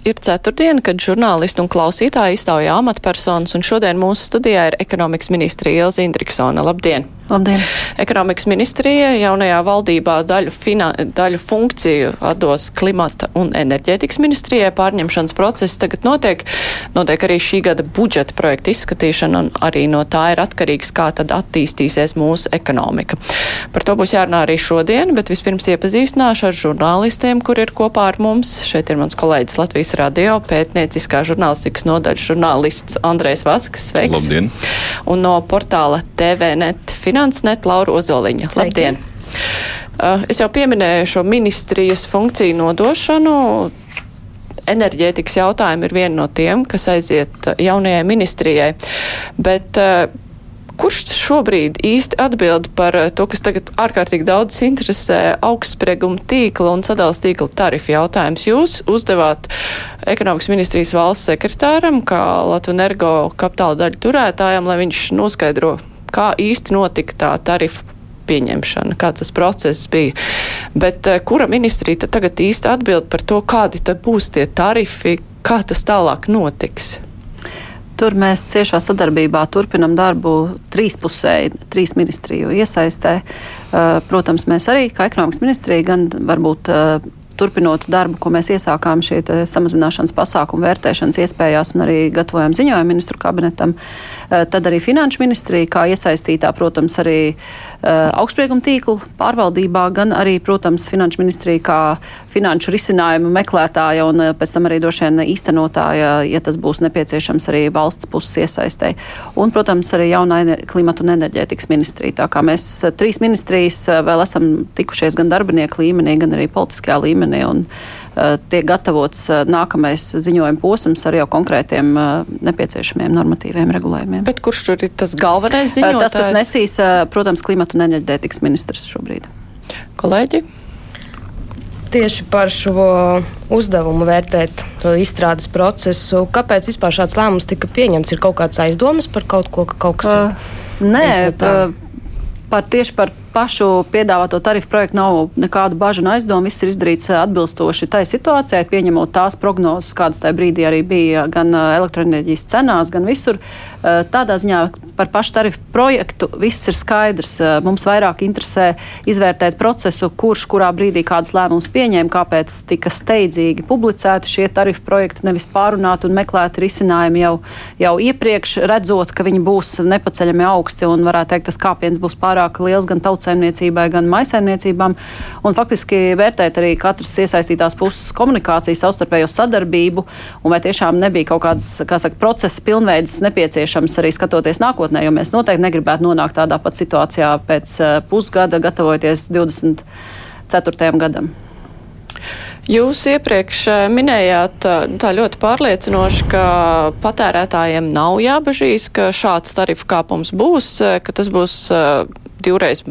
Ir ceturtdiena, kad žurnālisti un klausītāji iztaujā amatpersonas, un šodien mūsu studijā ir ekonomikas ministrija Ilza Indriksona. Labdien! Labdien! Ekonomikas ministrija jaunajā valdībā daļu, fina, daļu funkciju atdos klimata un enerģētikas ministrijai. Pārņemšanas process tagad notiek. Notiek arī šī gada budžeta projekta izskatīšana, un arī no tā ir atkarīgs, kā tad attīstīsies mūsu ekonomika. Par to būs jārunā arī šodien, bet vispirms iepazīstināšu ar žurnālistiem, kur ir kopā ar mums. Šeit ir mans kolēģis Latvijas radio pētnieciskā žurnālistikas nodaļas žurnālists Andrēs Vasks. Sveiks! Labdien! Un no portāla TVNet Finansnet Laura Ozoliņa. Labdien! Uh, es jau pieminēju šo ministrijas funkciju nodošanu. Enerģētikas jautājumi ir viena no tiem, kas aiziet jaunajai ministrijai. Bet uh, kurš šobrīd īsti atbild par to, kas tagad ārkārtīgi daudz interesē augstsprieguma tīkla un sadals tīkla tarifu jautājums? Jūs uzdevāt ekonomikas ministrijas valsts sekretāram, kā Latvijas energo kapitāla daļu turētājam, lai viņš noskaidro kā īsti notika tā tarifa pieņemšana, kāds tas process bija. Bet uh, kura ministrija tagad īsti atbild par to, kādi būs tie tarifi, kā tas tālāk notiks? Tur mēs ciešā sadarbībā turpinam darbu trīspusēji, trīs ministriju iesaistē. Uh, protams, mēs arī, kā ekonomikas ministrija, gan varbūt uh, turpinot darbu, ko mēs iesākām šī samazināšanas pasākumu vērtēšanas iespējās un arī gatavojam ziņojumu ministru kabinetam, eh, tad arī finanšu ministrija, kā iesaistītā, protams, arī eh, augstsprieguma tīklu pārvaldībā, gan arī, protams, finanšu ministrija kā finanšu risinājumu meklētāja un eh, pēc tam arī droši vien īstenotāja, ja tas būs nepieciešams arī valsts puses iesaistē. Un, protams, arī jaunā klimata un enerģētikas ministrija. Tā kā mēs trīs ministrijas vēl esam tikušies gan darbinieku līmenī, gan arī politiskajā līmenī. Un, tiek gatavots nākamais ziņojuma posms ar jau konkrētiem nepieciešamiem normatīviem regulējumiem. Bet kurš tur ir tas galvenais ziņotājs? Tas, kas nesīs, protams, klimata un enerģētikas ministrs šobrīd. Kolēģi? Tieši par šo uzdevumu vērtēt izstrādes procesu. Kāpēc vispār šāds lēmums tika pieņemts? Ir kaut kāds aizdomas par kaut ko, ka kaut kas uh, nē, par tieši par pašu piedāvāto tarifu projektu nav nekādu bažu un aizdomu. Viss ir izdarīts eh, atbilstoši tai situācijai, pieņemot tās prognozes, kādas tajā brīdī arī bija gan eh, elektroenerģijas cenās, gan visur. Eh, tādā ziņā par pašu tarifu projektu viss ir skaidrs. Mums vairāk interesē izvērtēt procesu, kurš kurā brīdī kādas lēmumus pieņēma, kāpēc tika steidzīgi publicēti šie tarifu projekti, nevis pārunāti un meklēti risinājumi jau, jau iepriekš, redzot, ka viņi būs nepaceļami augsti un varētu teikt, tas kāpiens būs pārāk liels gan tautas tautsēmniecībai, gan maisaimniecībām. Un faktiski vērtēt arī katras iesaistītās puses komunikāciju, savstarpējo sadarbību, un vai tiešām nebija kaut kādas, kā saka, procesa pilnveids nepieciešams arī skatoties nākotnē, jo mēs noteikti negribētu nonākt tādā pat situācijā pēc eh, pusgada, gatavojoties 24. gadam. Jūs iepriekš eh, minējāt eh, tā ļoti pārliecinoši, ka patērētājiem nav jābažīs, ka šāds tarifu kāpums būs, ka tas būs divreiz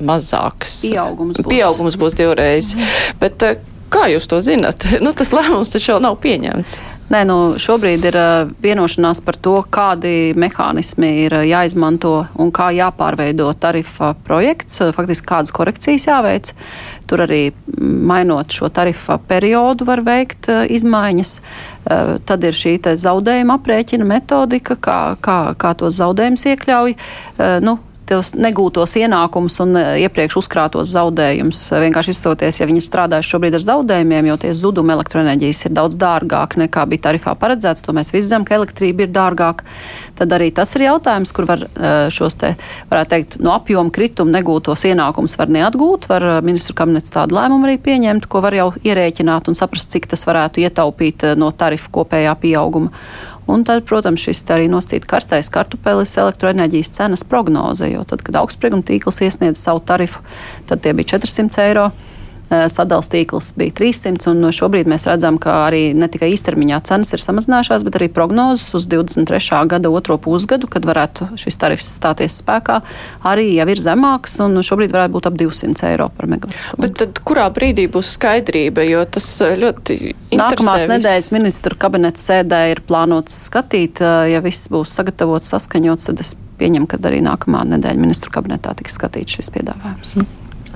mazāks. Pieaugums būs, Pieaugums būs divreiz. Mhm. Bet, eh, Kā jūs to zinat? Nu, tas lēmums taču vēl nav pieņemts. Nē, nu, šobrīd ir uh, vienošanās par to, kādi mehānismi ir uh, jāizmanto un kā jāpārveido tarifa projekts, faktiski kādas korekcijas jāveic. Tur arī mainot šo tarifa periodu var veikt izmaiņas. Tad ir šī zaudējuma aprēķina metodika, kā, kā, kā tos zaudējumus iekļauj. Nu, tos negūtos ienākumus un e, iepriekš uzkrātos zaudējumus. Vienkārši izsoties, ja viņi strādājuši šobrīd ar zaudējumiem, jo tie zudumi elektroenerģijas ir daudz dārgāk nekā bija tarifā paredzēts, to mēs visi zinām, ka elektrība ir dārgāka. Tad arī tas ir jautājums, kur var e, šos te, varētu teikt, no apjoma kritumu negūtos ienākumus var neatgūt. Var e, ministru kabinets tādu lēmumu arī pieņemt, ko var jau ierēķināt un saprast, cik tas varētu ietaupīt no tarifu kopējā pieauguma. Un tad, protams, šis arī nosacīta karstais kartupelis elektroenerģijas cenas prognoze, jo tad, kad augstsprieguma tīkls iesniedz savu tarifu, tad tie bija 400 eiro. Eh, sadals tīkls bija 300, un šobrīd mēs redzam, ka arī ne tikai īstermiņā cenas ir samazinājušās, bet arī prognozes uz 23. gada otro pusgadu, kad varētu šis tarifs stāties spēkā, arī jau ir zemāks, un šobrīd varētu būt ap 200 eiro par megawattstundu. Bet tad kurā brīdī būs skaidrība, jo tas eh, ļoti Nākamās nedēļas ministra kabineta sēdē ir plānots skatīt, eh, ja viss būs sagatavots, saskaņots, tad es pieņem, ka arī nākamā nedēļa ministru kabinetā tiks skatīts šis piedāvājums.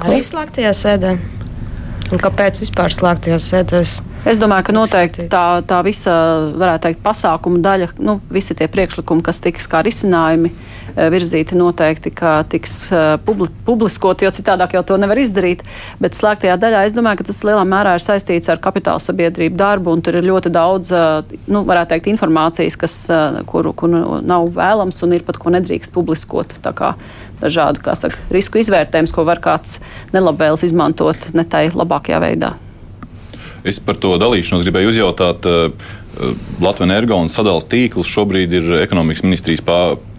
Arī slēgtajā sēdē. Un kāpēc vispār slēgtajās sēdēs? Es domāju, ka noteikti tā, tā visa, varētu teikt, pasākuma daļa, nu, visi tie priekšlikumi, kas tiks kā risinājumi eh, virzīti, noteikti, tiks eh, publi publiskot, jo citādāk jau to nevar izdarīt. Bet slēgtajā daļā es domāju, ka tas lielā mērā ir saistīts ar kapitāla sabiedrību darbu, un tur ir ļoti daudz, eh, nu, varētu teikt, informācijas, kas, kuru, kuru nav vēlams un ir pat ko nedrīkst publiskot. Tā kā dažādu saka, risku izvērtējumus, ko var kāds nelabvēls izmantot ne tai labākajā veidā. Es par to dalīšanos gribēju uzjautāt. Eh, Latvijas energo un sadalījuma tīkls šobrīd ir ekonomikas ministrijas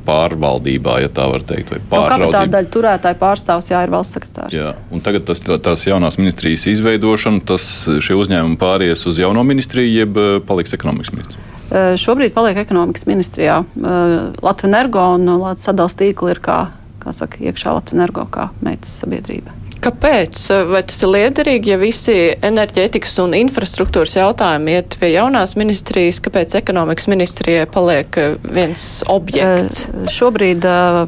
pārvaldībā, ja tā var teikt, vai nu, pāraudzībā. Tā daļa turētāja pārstāvs, jā, ir valsts sekretārs. Jā, un tagad tas, tās jaunās ministrijas izveidošana, tas šie uzņēmumi pāries uz jauno ministriju, jeb eh, paliks ekonomikas ministrija? Eh, šobrīd paliek ekonomikas ministrijā. Latvijas energo un Latvijas sadalījuma tīkla ir kā kā saka, iekšā Latvijas energo kā meitas sabiedrība. Kāpēc? Vai tas ir liederīgi, ja visi enerģētikas un infrastruktūras jautājumi iet pie jaunās ministrijas? Kāpēc ekonomikas ministrijai paliek eh, viens objekts? Uh, šobrīd uh,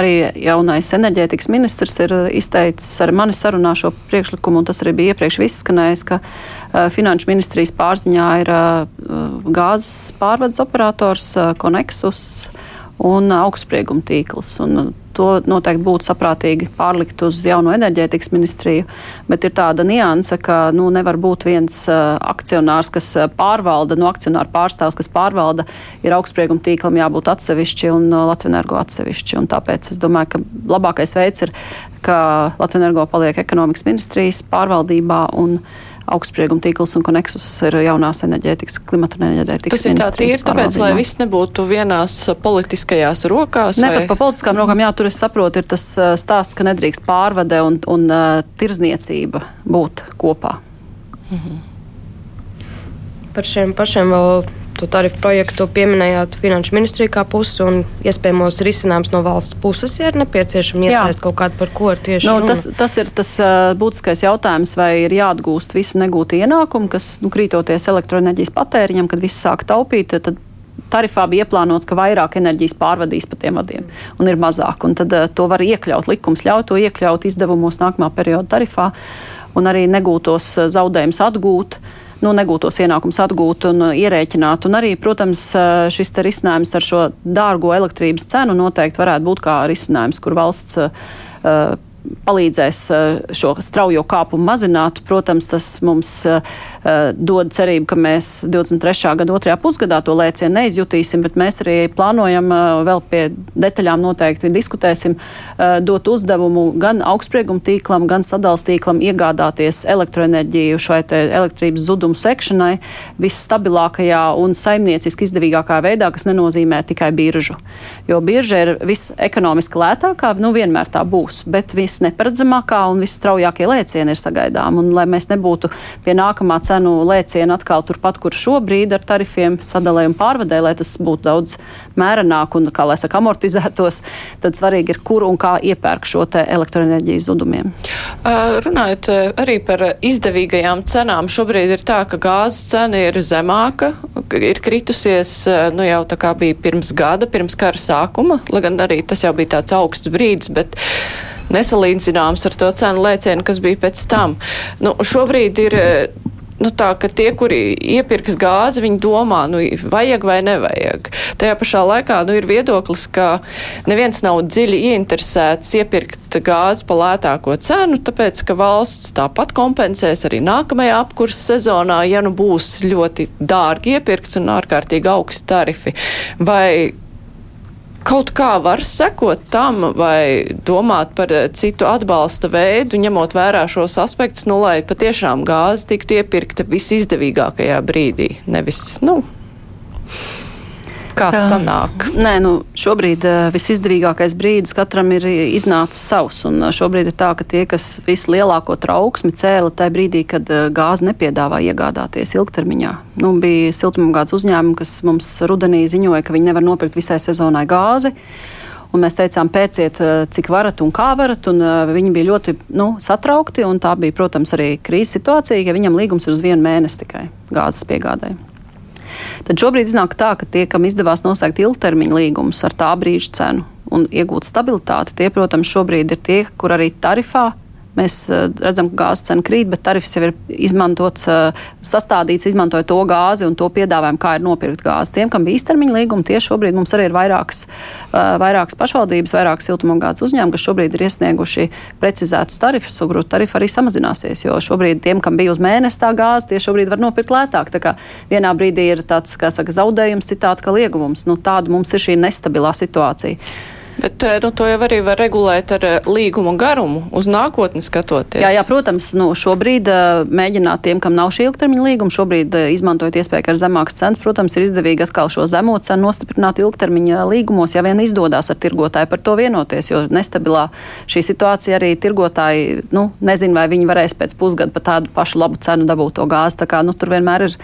arī jaunais enerģētikas ministrs ir izteicis ar mani sarunā šo priekšlikumu, un tas arī bija iepriekš izskanējis, ka finanšu ministrijas pārziņā ir gāzes pārvades operators Konexus un augstsprieguma tīkls. Un to noteikti būtu saprātīgi pārlikt uz jauno enerģētikas ministriju, bet ir tāda nianse, ka nu, nevar būt viens uh, akcionārs, kas pārvalda, no akcionāra pārstāvs, kas pārvalda, ir augstsprieguma tīklam jābūt atsevišķi un uh, Latvijas energo atsevišķi. Un tāpēc es domāju, ka labākais veids ir, ka Latvijas energo paliek ekonomikas ministrijas pārvaldībā un augstsprieguma tīkls un koneksus ir jaunās enerģētikas, klimata un enerģētikas. Tas ir tā tīri, tāpēc, lai viss nebūtu vienās politiskajās rokās. Ne vai? pat pa politiskām rokām, jā, tur es saprotu, ir tas stāsts, ka nedrīkst pārvade un, un uh, tirzniecība būt kopā. Mhm. Par šiem pašiem vēl to tarifu projektu pieminējāt Finanšu ministriju kā pusi un iespējamos risinājums no valsts puses, ja ir nepieciešama iesaist kaut kādu, par ko ir tieši nu, runa. tas, tas ir tas būtiskais jautājums, vai ir jāatgūst visi negūti ienākumi, kas nu, krītoties elektroenerģijas patēriņam, kad viss sāk taupīt, tad tarifā bija ieplānots, ka vairāk enerģijas pārvadīs pa tiem vadiem un ir mazāk. Un tad uh, to var iekļaut, likums ļauj to iekļaut izdevumos nākamā perioda tarifā un arī negūtos zaudējumus atgūt. Uh, nu, negūtos ienākumus atgūt un ierēķināt. Un arī, protams, uh, šis risinājums ar šo dārgo elektrības cenu noteikti varētu būt kā risinājums, kur valsts uh, palīdzēs šo straujo kāpumu mazināt. Protams, tas mums dod cerību, ka mēs 23. gada otrajā pusgadā to lēcienu neizjutīsim, bet mēs arī plānojam vēl pie detaļām noteikti diskutēsim, dot uzdevumu gan augstsprieguma tīklam, gan sadals tīklam iegādāties elektroenerģiju šai elektrības zudumu sekšanai visstabilākajā un saimnieciski izdevīgākā veidā, kas nenozīmē tikai biržu. Jo birža ir visekonomiski lētākā, nu vienmēr tā būs, bet visneparedzamākā un visstraujākie lēcieni ir sagaidām. Un lai mēs nebūtu pie nākamā cenu lēcienu atkal turpat, kur šobrīd ar tarifiem sadalē un pārvadē, lai tas būtu daudz mērenāk un, kā lai saka, amortizētos, tad svarīgi ir, kur un kā iepērk šo elektroenerģijas zudumiem. Runājot arī par izdevīgajām cenām, šobrīd ir tā, ka gāzes cena ir zemāka, ir kritusies, nu jau tā kā bija pirms gada, pirms kara sākuma, lai gan arī tas jau bija tāds augsts brīdis, bet nesalīdzināms ar to cenu lēcienu, kas bija pēc tam. Nu, šobrīd ir nu, tā, ka tie, kuri iepirks gāzi, viņi domā, nu, vajag vai nevajag. Tajā pašā laikā nu, ir viedoklis, ka neviens nav dziļi ieinteresēts iepirkt gāzi pa lētāko cenu, tāpēc, ka valsts tāpat kompensēs arī nākamajā apkurses sezonā, ja nu būs ļoti dārgi iepirkts un ārkārtīgi augsti tarifi. Vai kaut kā var sekot tam vai domāt par eh, citu atbalsta veidu, ņemot vērā šos aspektus, nu, lai patiešām gāze tiktu iepirkta visizdevīgākajā brīdī, nevis, nu, Kā sanāk? Nē, nu, šobrīd uh, visizdevīgākais brīdis katram ir iznācis savs. Uh, šobrīd ir tā, ka tie, kas vislielāko trauksmi cēla tajā brīdī, kad uh, gāzi nepiedāvā iegādāties ilgtermiņā. Nu, bija siltumgādes uzņēmumi, kas mums rudenī ziņoja, ka viņi nevar nopirkt visai sezonai gāzi. Un mēs teicām, pēciet, cik varat un kā varat. Un, viņi bija ļoti nu, satraukti. Tā bija, protams, arī krīzes situācija, ka viņam līgums ir uz vienu mēnesi tikai gāzes piegādājai. Tad šobrīd iznāk tā, ka tie, kam izdevās noslēgt ilgtermiņa līgumus ar tā brīža cenu, un iegūt stabilitāti, tie, protams, šobrīd ir tie, kur arī tarifā Mēs uh, redzam, ka gāzes cena krīt, bet tarifs jau ir izmantots, uh, sastādīts, izmantojot to gāzi un to piedāvājumu, kā ir nopirkt gāzi. Tiem, kam bija īstermiņa līguma, tie šobrīd mums arī ir vairākas, uh, vairākas pašvaldības, vairākas siltumogādes uzņēmumi, kas šobrid ir iesnieguši precizētus tarifus. Sugrūta tarifa arī samazināsies, jo šobrīd tiem, kam bija uz mēnesi tā gāze, tie šobrīd var nopirkt lētāk. Tā kā vienā brīdī ir tāds, kā saka, zaudējums, citādi, ka liegums. Nu, tāda mums ir šī nestabilā situācija. Bet eh, nu, to jau arī var regulēt ar eh, līgumu garumu, uz nākotni skatoties. Jā, jā protams, nu, šobrīd uh, mēģināt tiem, kam nav šī ilgtermiņa līguma, šobrīd izmantojot iespēju, ar zemākas cenas, protams, ir izdevīgi atkal šo zemo cenu nostiprināt ilgtermiņa līgumos, ja vien izdodas ar tirgotāju par to vienoties, jo nestabilā šī situācija arī tirgotāji, nu, nezin, vai viņi varēs pēc pusgada par tādu pašu labu cenu dabūt to gāzi. Tā kā, nu, tur vienmēr ir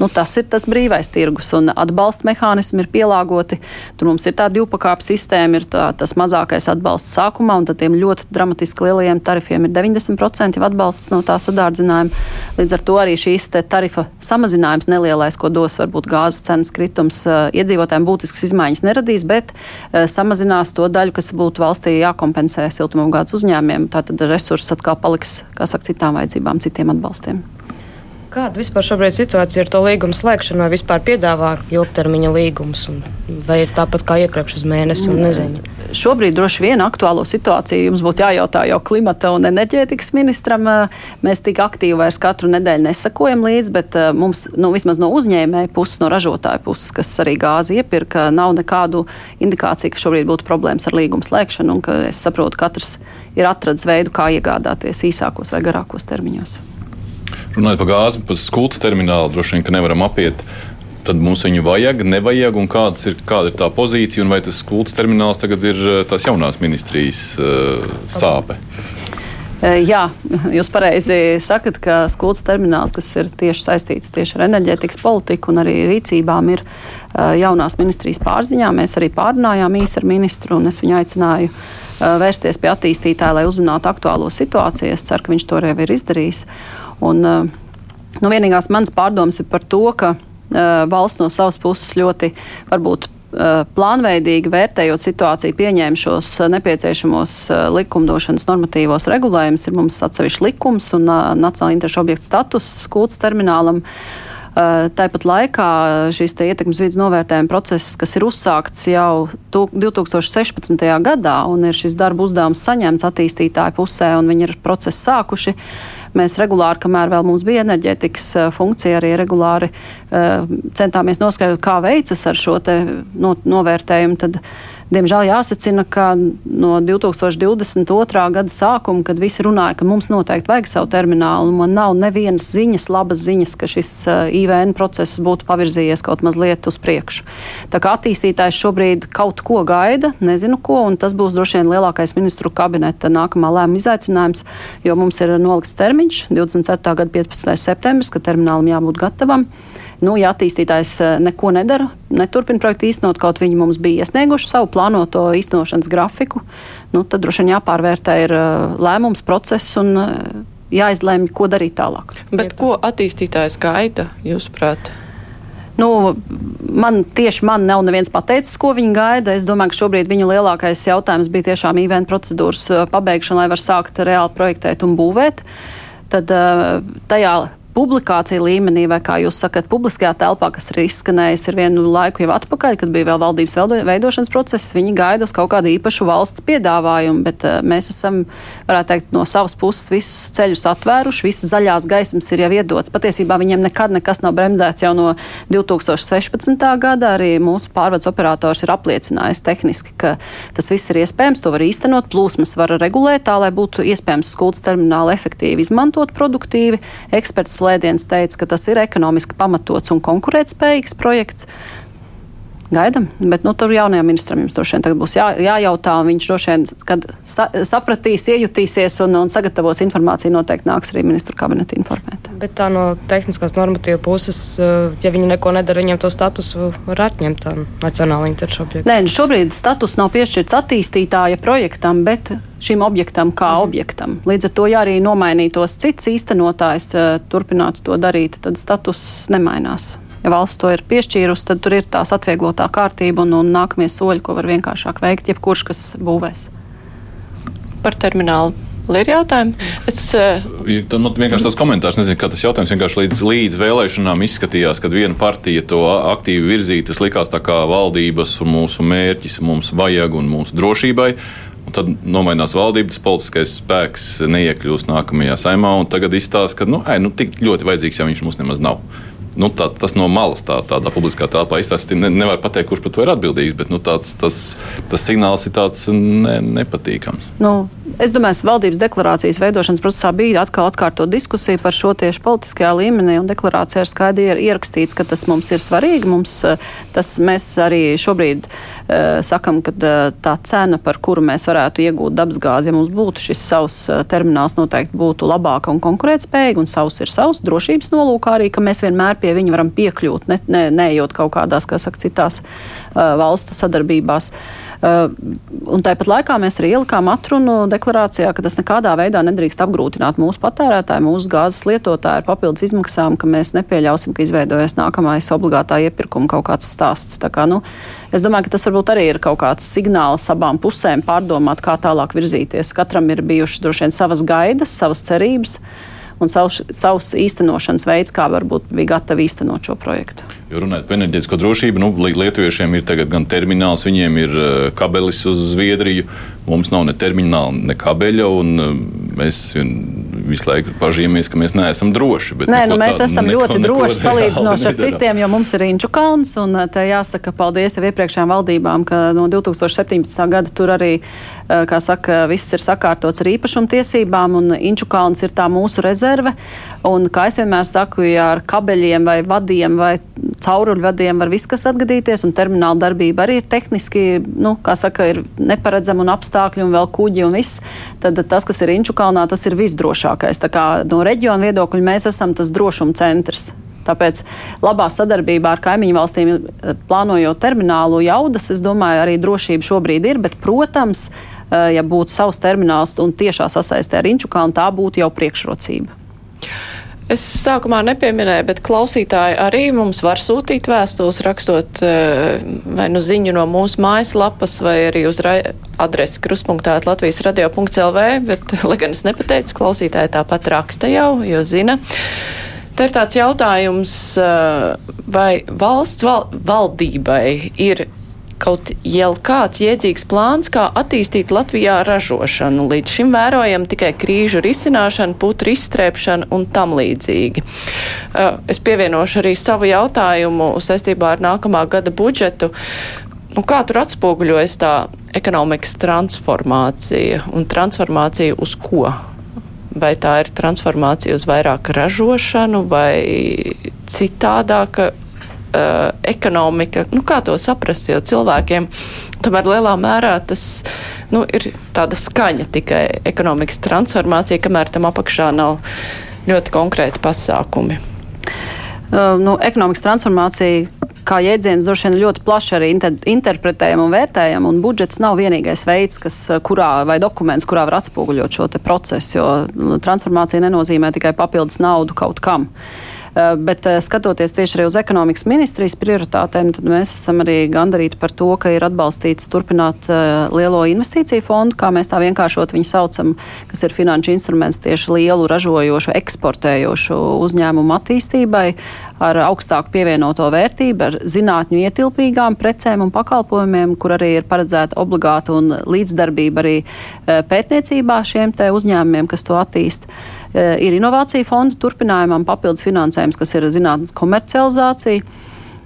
Nu, tas ir tas brīvais tirgus, un atbalsta mehānismi ir pielāgoti. Tur mums ir tā divpakāpju sistēma, ir tā, tas mazākais atbalsts sākumā, un tad tiem ļoti dramatiski lielajiem tarifiem ir 90% atbalsts no tā sadārdzinājuma. Līdz ar to arī šīs tarifa samazinājums nelielais, ko dos varbūt gāzes cenas kritums, iedzīvotājiem būtisks izmaiņas neradīs, bet samazinās to daļu, kas būtu valstī jākompensē siltumogādes uzņēmiem. Tātad resursi atkal paliks, kā saka, citām vajadzībām, citiem atbalstiem. Kāda vispār šobrīd situācija ar to līgumu slēgšanu, vai vispār piedāvā ilgtermiņa līgumus, vai ir tāpat kā iepriekš uz mēnesi un nezinu? Šobrīd droši vien aktuālo situāciju jums būtu jājautā jau klimata un enerģētikas ministram. Mēs tik aktīvi vairs katru nedēļu nesakojam līdzi, bet mums nu, vismaz no uzņēmēja puses, no ražotāja puses, kas arī gāzi iepirka, nav nekādu indikāciju, ka šobrīd būtu problēmas ar līgumu slēgšanu un ka es saprotu, katrs ir atradis veidu, kā iegādāties īsākos vai garākos termiņos. Runājot par gāzi, par skultas terminālu, droši vien, nevaram apiet. Tad mums viņu vajag, nevajag, un ir, kāda ir tā pozīcija, un vai tas skultas termināls tagad ir eh, tās jaunās ministrijas uh, sāpe? Eh, jā, jūs pareizi sakat, ka skultas termināls, kas ir tieši saistīts tieši ar enerģētikas politiku un arī rīcībām, ir jaunās ministrijas pārziņā. Mēs arī pārunājām īsi ar ministru, un es viņu aicināju vērsties pie attīstītāja, lai uzzinātu aktuālo situāciju. Es ceru, ka viņš to arī ir izdarījis. Un, eh, nu, vienīgās manas pārdomas ir par to, ka uh, valsts no savas puses ļoti varbūt uh, plānveidīgi vērtējot situāciju, pieņēma šos nepieciešamos likumdošanas normatīvos regulējumus. Ir mums atsevišķi likums un Nacionāla interešu objekta status skūts terminālam. Tāpat laikā šīs ietekmes vidas novērtējuma process, kas ir uzsākts jau 2016. gadā, un ir šis darba uzdevums saņemts attīstītāju pusē, un viņi ir procesu sākuši. Mēs regulāri, kamēr vēl mums bija enerģētikas eh, funkcija, arī regulāri uh, centāmies noskaidrot, kā veicas ar šo no, novērtējumu. Tad, Diemžēl jāsacina, ka no 2022. gada sākuma, kad visi runāja, ka mums noteikti vajag savu terminālu, man nav nevienas ziņas, labas ziņas, ka šis uh, IVN process būtu pavirzījies kaut mazliet uz priekšu. Tā kā attīstītājs šobrīd kaut ko gaida, nezinu ko, un tas būs droši vien lielākais ministru kabineta nākamā lēmuma izaicinājums, jo mums ir nolikts termiņš 27. gada 15. septembris, ka terminālam jābūt gatavam. Nu, ja attīstītājs eh, neko nedara, neturpina projektu īstenot, kaut viņi mums bija iesnieguši savu plānoto īstenošanas grafiku, nu, tad droši vien jāpārvērtē ir eh, lēmums, process un eh, jāizlemj, ko darīt tālāk. Bet ko attīstītājs gaida, jūsuprāt? Nu, man tieši man nav neviens pateicis, ko viņi gaida. Es domāju, ka šobrīd viņu lielākais jautājums bija tiešām īvēna procedūras pabeigšana, lai var sākt reāli projektēt un būvēt. Tad tajā publikācija līmenī, vai kā jūs sakat, publiskajā telpā, kas ir izskanējis ir vienu laiku jau atpakaļ, kad bija vēl valdības veidošanas process, viņi gaida uz kaut kādu īpašu valsts piedāvājumu, bet uh, mēs esam, varētu teikt, no savas puses visus ceļus atvēruši, visas zaļās gaismas ir jau iedots. Patiesībā viņiem nekad nekas nav bremzēts jau no 2016. gada. Arī mūsu pārvades operators ir apliecinājis tehniski, ka tas viss ir iespējams, to var īstenot, plūsmas var regulēt tā, lai būtu iespējams skuldas terminālu efektīvi izmantot produktīvi. Eksperts Slēdiens teica, ka tas ir ekonomiski pamatots un konkurētspējīgs projekts. Gaidām, bet nu, tur jaunajam ministram jums droši vien būs jā, jājautā. Viņš droši vien, kad sa, sapratīs, iejutīsies un, un sagatavos informāciju, noteikti nāks arī ministru kabineta informēt. Bet tā no tehniskās normatīva puses, eh, ja viņi neko nedara, viņiem to statusu var atņemt nacionāla interešu objektam. Nē, nu, šobrīd status nav piešķirts attīstītāja projektam, bet šim objektam kā mm. objektam. Līdz ar to, ja arī nomainītos cits īstenotājs, eh, turpinātu to darīt, tad status nemainās. Ja valsts to ir piešķīrusi, tad tur ir tās atvieglotā kārtība un, un nākamie soļi, ko var vienkāršāk veikt, jebkurš, kas būvēs. Par terminālu Ir jautājumi? Es, uh... Tad man vienkārši tāds komentārs, nezinu, kā tas jautājums vienkārši līdz, līdz vēlēšanām izskatījās, kad viena partija to aktīvi virzīja. Tas likās tā kā valdības un mūsu mērķis mums vajag un mūsu drošībai. Un tad nomainās valdība, tas politiskais spēks neiekļūst nākamajā saimā. Tagad izstāsta, ka nu, ai, nu, tik ļoti vajadzīgs, ja viņš mums nemaz nav nu, tā, tas no malas tā, tādā publiskā telpā izstāstīt. Ne, nevar pateikt, kurš par to ir atbildīgs, bet nu, tāds, tas, tas signāls ir tāds ne, nepatīkams. Nu, es domāju, valdības deklarācijas veidošanas procesā bija atkal atkārtot diskusija par šo tieši politiskajā līmenī, un deklarācijā ir skaidri ierakstīts, ka tas mums ir svarīgi. Mums, tas mēs arī šobrīd uh, sakam, ka uh, tā cena, par kuru mēs varētu iegūt dabasgāzi, ja mums būtu šis savs termināls, noteikti būtu labāka un konkurētspējīga, un savs ir savs drošības nolūkā arī, ka mēs vienmēr pie viņa varam piekļūt, ne, ne, neejot kaut kādās, kā saka, citās uh, valstu sadarbībās. Uh, un tāpat laikā mēs arī ielikām atrunu deklarācijā, ka tas nekādā veidā nedrīkst apgrūtināt mūsu patērētāju, mūsu gāzes lietotāju ar papildus izmaksām, ka mēs nepieļausim, ka izveidojas nākamais obligātā iepirkuma kaut kāds stāsts. Tā kā, nu, es domāju, ka tas varbūt arī ir kaut kāds signāls abām pusēm pārdomāt, kā tālāk virzīties. Katram ir bijušas droši vien savas gaidas, savas cerības un savs, savs īstenošanas veids, kā varbūt bija gatavi īstenot šo projektu. Jo runājot par enerģētisko drošību, nu, Lietuviešiem ir gan termināls, viņiem ir uh, kabelis uz Zviedriju. Mums nav ne termināla, ne kabeļa, un uh, mēs visu laiku pažīmies, ka mēs neesam droši. Nē, nu, mēs esam neko, ļoti neko, droši salīdzinoši ar citiem, jo mums ir Inču kalns, un uh, te jāsaka paldies jau iepriekšējām valdībām, ka no 2017. gada tur arī, kā saka, viss ir sakārtots ar īpašumtiesībām, un Inču kalns ir tā mūsu rezerve. Un, kā es vienmēr saku, ja ar kabeļiem vai vadiem vai cauruļvadiem var viss kas atgadīties, un termināla darbība arī ir tehniski, nu, kā saka, ir neparedzama un apstākļi un vēl kuģi un viss, tad tas, kas ir Inču kalnā, tas ir visdrošākais. Tā kā no reģiona viedokļa mēs esam tas drošuma centrs. Tāpēc labā sadarbībā ar kaimiņu valstīm eh, plānojot terminālu jaudas, es domāju, arī drošība šobrīd ir, bet, protams, eh, ja būtu savs termināls un tiešā sasaistē ar Inču kalnu, tā būtu jau priekšrocība. Es sākumā nepieminēju, bet klausītāji arī mums var sūtīt vēstules, rakstot eh, vai nu ziņu no mūsu mājaslapas, vai arī uz adresi kruspunktā Latvijas radio.lv, bet, lai gan es nepateicu, klausītāji tāpat raksta jau, jo zina. Te ir tāds jautājums, eh, vai valsts val valdībai ir kaut jau kāds jēdzīgs plāns, kā attīstīt Latvijā ražošanu. Līdz šim vērojam tikai krīžu risināšanu, putru izstrēpšanu un tam līdzīgi. Uh, es pievienošu arī savu jautājumu saistībā ar nākamā gada budžetu. Nu, kā tur atspoguļojas tā ekonomikas transformācija un transformācija uz ko? Vai tā ir transformācija uz vairāk ražošanu vai citādāka uh, ekonomika, nu, kā to saprast, jo cilvēkiem tomēr lielā mērā tas nu, ir tāda skaņa tikai ekonomikas transformācija, kamēr tam apakšā nav ļoti konkrēti pasākumi. Uh, nu, ekonomikas transformācija kā jēdziens droši vien ļoti plaši arī inter interpretējam un vērtējam, un budžets nav vienīgais veids, kas, kurā, vai dokuments, kurā var atspoguļot šo procesu, jo nu, transformācija nenozīmē tikai papildus naudu kaut kam. Uh, Eh, bet eh, skatoties tieši arī uz ekonomikas ministrijas prioritātēm, tad mēs esam arī gandarīti par to, ka ir atbalstīts turpināt eh, lielo investīciju fondu, kā mēs tā vienkāršot viņu saucam, kas ir finanšu instruments tieši lielu ražojošu, eksportējošu uzņēmumu attīstībai ar augstāku pievienoto vērtību, ar zinātņu ietilpīgām precēm un pakalpojumiem, kur arī ir paredzēta obligāta un līdzdarbība arī pētniecībā šiem te uzņēmumiem, kas to attīst. Eh, ir inovācija fonda turpinājumam papildus finansējums, kas ir zinātnes komercializācija,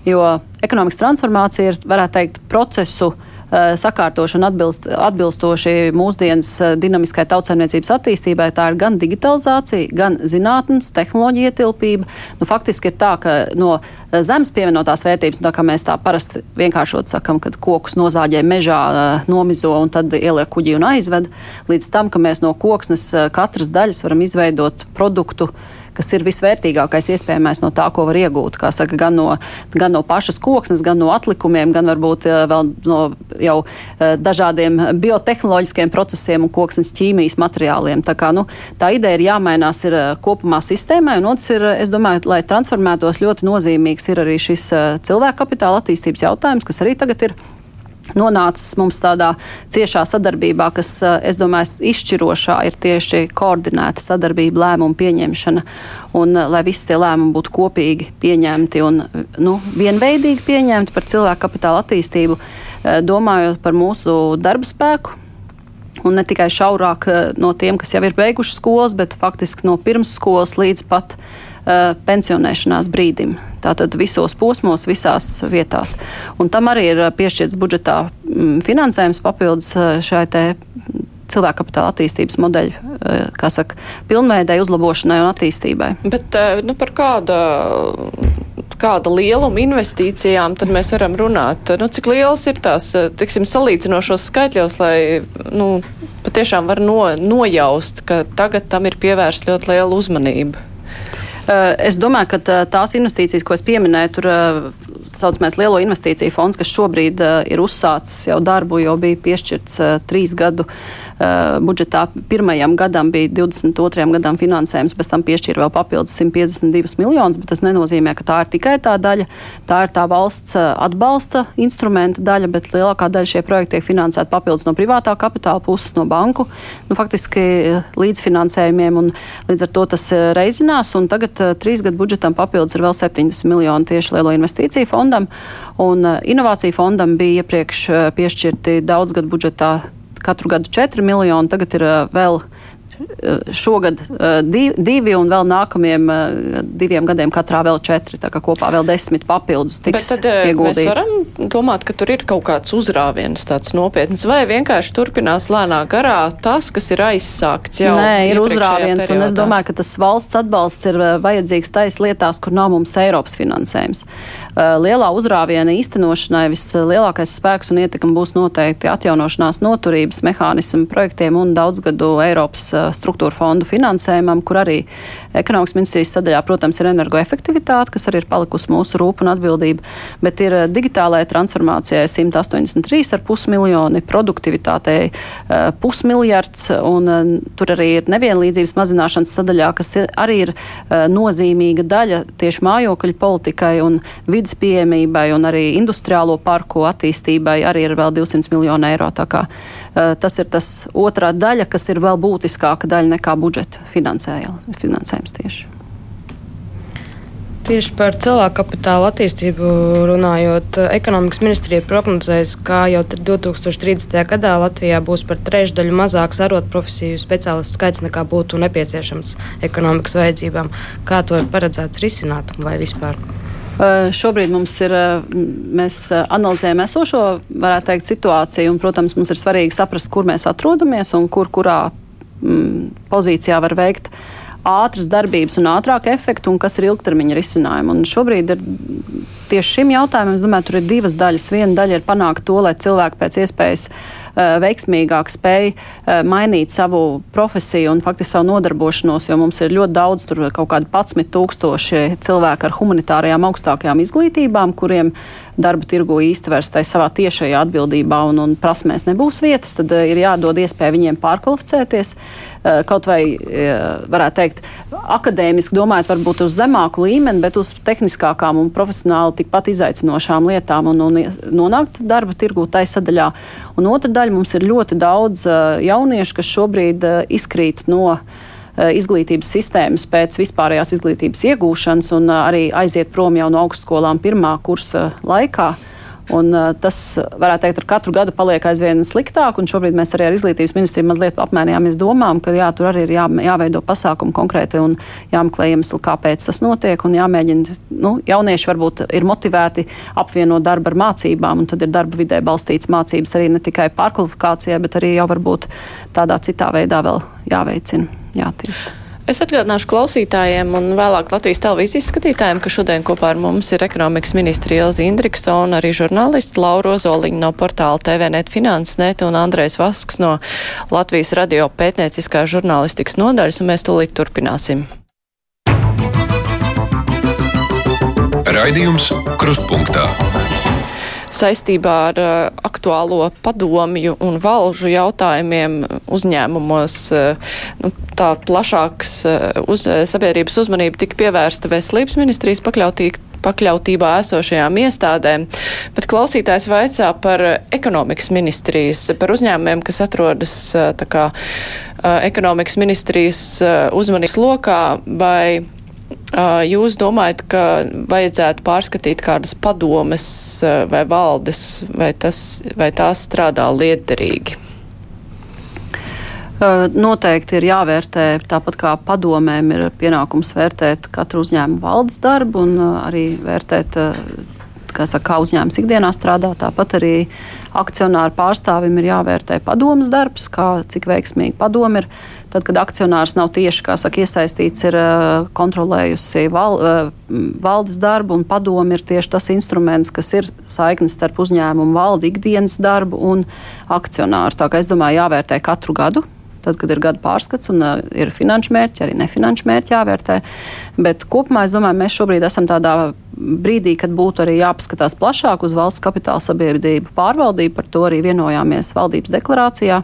jo ekonomikas transformācija ir, varētu teikt, procesu uh, Eh, sakārtošana atbilst, atbilstoši mūsdienas eh, dinamiskai tautsaimniecības attīstībai. Tā ir gan digitalizācija, gan zinātnes, tehnoloģija ietilpība. Nu, faktiski ir tā, ka no eh, zemes pievienotās vērtības, tā kā mēs tā parasti vienkāršot sakam, kad kokus nozāģē mežā, nomizo un tad ieliek kuģī un aizved, līdz tam, ka mēs no koksnes katras daļas varam izveidot produktu, kas ir visvērtīgākais iespējamais no tā, ko var iegūt. Kā saka, gan no, gan no pašas koksnes, gan no atlikumiem, gan varbūt vēl no jau dažādiem biotehnoloģiskiem procesiem un koksnes ķīmijas materiāliem. Tā, kā, nu, tā ideja ir jāmainās ir kopumā sistēmai, un otrs ir, es domāju, lai transformētos ļoti nozīmīgs ir arī šis cilvēku kapitāla attīstības jautājums, kas arī tagad ir nonācis mums tādā ciešā sadarbībā, kas, eh, es domāju, izšķirošā ir tieši koordinēta sadarbība, lēmumu pieņemšana, un eh, lai visi tie lēmumi būtu kopīgi pieņemti un nu, vienveidīgi pieņemti par cilvēku kapitāla attīstību, eh, domājot par mūsu darba spēku. Un ne tikai šaurāk no tiem, kas jau ir beiguši skolas, bet faktiski no pirmsskolas līdz pat pensionēšanās brīdim. Tātad visos posmos, visās vietās. Un tam arī ir uh, piešķirts budžetā mm, finansējums papildus uh, šai te cilvēka kapitāla attīstības modeļu, kā saka, pilnveidai, uzlabošanai un attīstībai. Bet nu, par kāda, kāda lieluma investīcijām tad mēs varam runāt? Nu, cik liels ir tās, tiksim, salīdzinošos skaitļos, lai, nu, patiešām var no, nojaust, ka tagad tam ir pievērsta ļoti liela uzmanība? Eh, es domāju, ka eh, tās investīcijas, ko es pieminēju, tur eh, saucamais lielo investīciju fonds, kas šobrīd ir uzsācis jau darbu, jau bija piešķirts trīs gadu Uh, budžetā pirmajam gadam bija 22. gadam finansējums, pēc tam piešķīra vēl papildus 152 miljonus, bet tas nenozīmē, ka tā ir tikai tā daļa. Tā ir tā valsts uh, atbalsta instrumenta daļa, bet lielākā daļa šie projekti tiek finansēti papildus no privātā kapitāla puses, no banku, nu, faktiski uh, līdzfinansējumiem, un līdz ar to tas reizinās, tagad trīs gadu budžetam papildus ir vēl 70 miljoni tieši lielo investīciju fondam, un inovāciju fondam bija iepriekš piešķirti daudz gadu budžetā katru gadu 4 miljoni, tagad ir vēl Eh, šogad eh, divi un vēl nākamajiem eh, diviem gadiem katrā vēl četri, tā kā kopā vēl desmit papildus tiks Bet tad ieguldīt. mēs varam domāt, ka tur ir kaut kāds uzrāviens tāds nopietns, vai vienkārši turpinās lēnā garā tas, kas ir aizsākts jau Nē, ir uzrāviens, periodā. un es domāju, ka tas valsts atbalsts ir vajadzīgs tais lietās, kur nav mums Eiropas finansējums. Lielā uzrāviena īstenošanai vislielākais spēks un ietekme būs noteikti atjaunošanās noturības mehānismu projektiem un daudzgadu Eiropas struktūra fondu finansējumam, kur arī ekonomikas ministrijas sadaļā, protams, ir energoefektivitāte, kas arī ir palikusi mūsu rūpa un atbildība, bet ir eh, digitālajai transformācijai 183,5 miljoni, produktivitātei eh, pusmiljards, un eh, tur arī ir nevienlīdzības mazināšanas sadaļā, kas arī ir nozīmīga daļa tieši mājokļu politikai un vidas pieejamībai un arī industriālo parku attīstībai arī ir vēl 200 miljonu eiro. Tā kā tas ir tas otrā daļa, kas ir vēl būtiskāka daļa nekā budžeta finansējums tieši. Tieši par cilvēku kapitāla attīstību runājot, ekonomikas ministrija prognozēs, ka jau 2030. gadā Latvijā būs par trešdaļu mazāks arotprofesiju speciālistu skaits nekā būtu nepieciešams ekonomikas vajadzībām. Kā to ir paredzēts risināt vai vispār? Uh, šobrīd mums ir, uh, mēs analizējam esošo, varētu teikt, situāciju, un, protams, mums ir svarīgi saprast, kur mēs atrodamies un kur, kurā mm, pozīcijā var veikt ātras darbības un ātrāku efektu, un kas ir ilgtermiņa risinājumi. Un šobrīd ir tieši šim jautājumam, es domāju, tur ir divas daļas. Viena daļa ir panākt to, lai cilvēki pēc iespējas veiksmīgāk spēj uh, mainīt savu profesiju un faktiski savu nodarbošanos, jo mums ir ļoti daudz, tur kaut kādi 11 tūkstoši cilvēku ar humanitārajām augstākajām izglītībām, kuriem darba tirgu īsti vairs tai savā tiešajā atbildībā un, un prasmēs nebūs vietas, tad uh, ir jādod iespēja viņiem pārkvalificēties. Kaut vai, varētu teikt, akadēmiski domājot, varbūt uz zemāku līmeni, bet uz tehniskākām un profesionāli tikpat izaicinošām lietām un, un nonākt darba tirgu tai sadaļā. Un otra daļa mums ir ļoti daudz jauniešu, kas šobrīd izkrīt no Eh, izglītības sistēmas pēc vispārējās izglītības iegūšanas un eh, arī aiziet prom jau no augstskolām pirmā kursa laikā. Un, uh, tas, varētu teikt, ar katru gadu paliek aizvien sliktāk. Šobrīd mēs arī ar izglītības ministriju mazliet apmainījāmies domām, ka jā, tur arī ir jā, jāveido pasākumi konkrēti un jāmeklē iemesli, kāpēc tas notiek. Jāmēģina, nu, jaunieši varbūt ir motivēti apvienot darbu ar mācībām, un tad ir darba vidē balstīts mācības arī ne tikai pārkvalifikācijā, bet arī jau varbūt tādā citā veidā vēl jāveicina jātīst. Es atgādināšu klausītājiem un vēlāk Latvijas televīzijas skatītājiem, ka šodien kopā ar mums ir ekonomikas ministri Ilzi Indriksa un arī žurnālisti Laura Ozoliņa no portāla TVNet Finansnet un Andrejs Vasks no Latvijas radio pētnieciskā žurnālistikas nodaļas, un mēs tūlīt turpināsim. Raidījums Krustpunktā saistībā ar uh, aktuālo padomju un valžu jautājumiem uzņēmumos uh, nu, tā plašāks uh, uz, sabiedrības uzmanība tika pievērsta veselības ministrijas pakļautībā esošajām iestādēm, bet klausītājs vaicā par ekonomikas ministrijas, par uzņēmumiem, kas atrodas kā ekonomikas ministrijas uzmanības lokā vai Jūs domājat, ka vajadzētu pārskatīt kādas padomes vai valdes, vai, tas, vai tās strādā liederīgi? Noteikti ir jāvērtē, tāpat kā padomēm ir pienākums vērtēt katru uzņēmumu valdes darbu un arī vērtēt kā, saka, kā uzņēmums ikdienā strādā. Tāpat arī akcionāru pārstāvim ir jāvērtē padomas darbs, kā, cik veiksmīgi padomi ir. Tad, kad akcionārs nav tieši saka, iesaistīts, ir kontrolējusi val, valdes darbu, un padomi ir tieši tas instruments, kas ir saiknis starp uzņēmumu, valdi, ikdienas darbu un akcionāru. Tā kā es domāju, jāvērtē katru gadu tad, kad ir gada pārskats un uh, ir finanšu mērķi, arī nefinanšu mērķi jāvērtē. Bet kopumā es domāju, mēs šobrīd esam tādā brīdī, kad būtu arī jāpaskatās plašāk uz valsts kapitāla sabiedrību pārvaldību. Par to arī vienojāmies valdības deklarācijā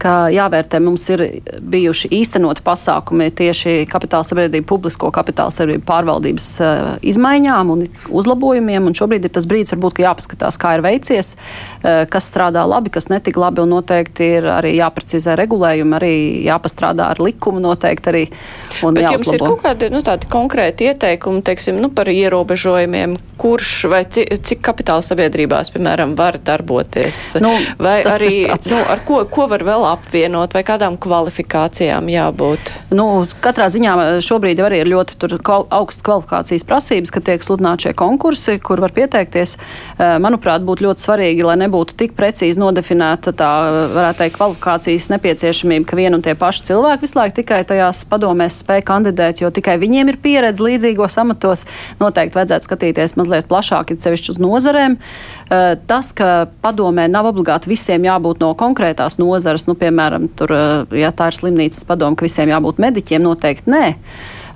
ka jāvērtē mums ir bijuši īstenoti pasākumi tieši kapitāla sabiedrību, publisko kapitāla sabiedrību pārvaldības uh, izmaiņām un uzlabojumiem. Un šobrīd ir tas brīdis, varbūt, ka jāpaskatās, kā ir veicies, uh, kas strādā labi, kas netik labi, un noteikti ir arī jāprecizē regulējumi, arī jāpastrādā ar likumu noteikti arī. Bet jāuzlabo. jums ir kaut kādi nu, konkrēti ieteikumi, teiksim, nu, par ierobežojumiem, kurš vai cik, cik kapitāla sabiedrībās, piemēram, var darboties? Nu, vai arī, nu, ar ko, ko var vēl apvienot vai kādām kvalifikācijām jābūt? Nu, katrā ziņā šobrīd arī ir ļoti augstas kvalifikācijas prasības, ka tiek sludināti šie konkursi, kur var pieteikties. Eh, manuprāt, būtu ļoti svarīgi, lai nebūtu tik precīzi nodefinēta tā, varētu teikt, kvalifikācijas nepieciešamība, ka vien un tie paši cilvēki visu laiku tikai tajās padomēs spēj kandidēt, jo tikai viņiem ir pieredze līdzīgos amatos. Noteikti vajadzētu skatīties mazliet plašāk, ir sevišķi uz nozarēm. Eh, tas, ka padomē nav obligāti visiem jābūt no konkrētās nozares, nu, piemēram, tur, eh, ja tā ir slimnīcas padoma, ka visiem jābūt mediķiem, noteikti nē.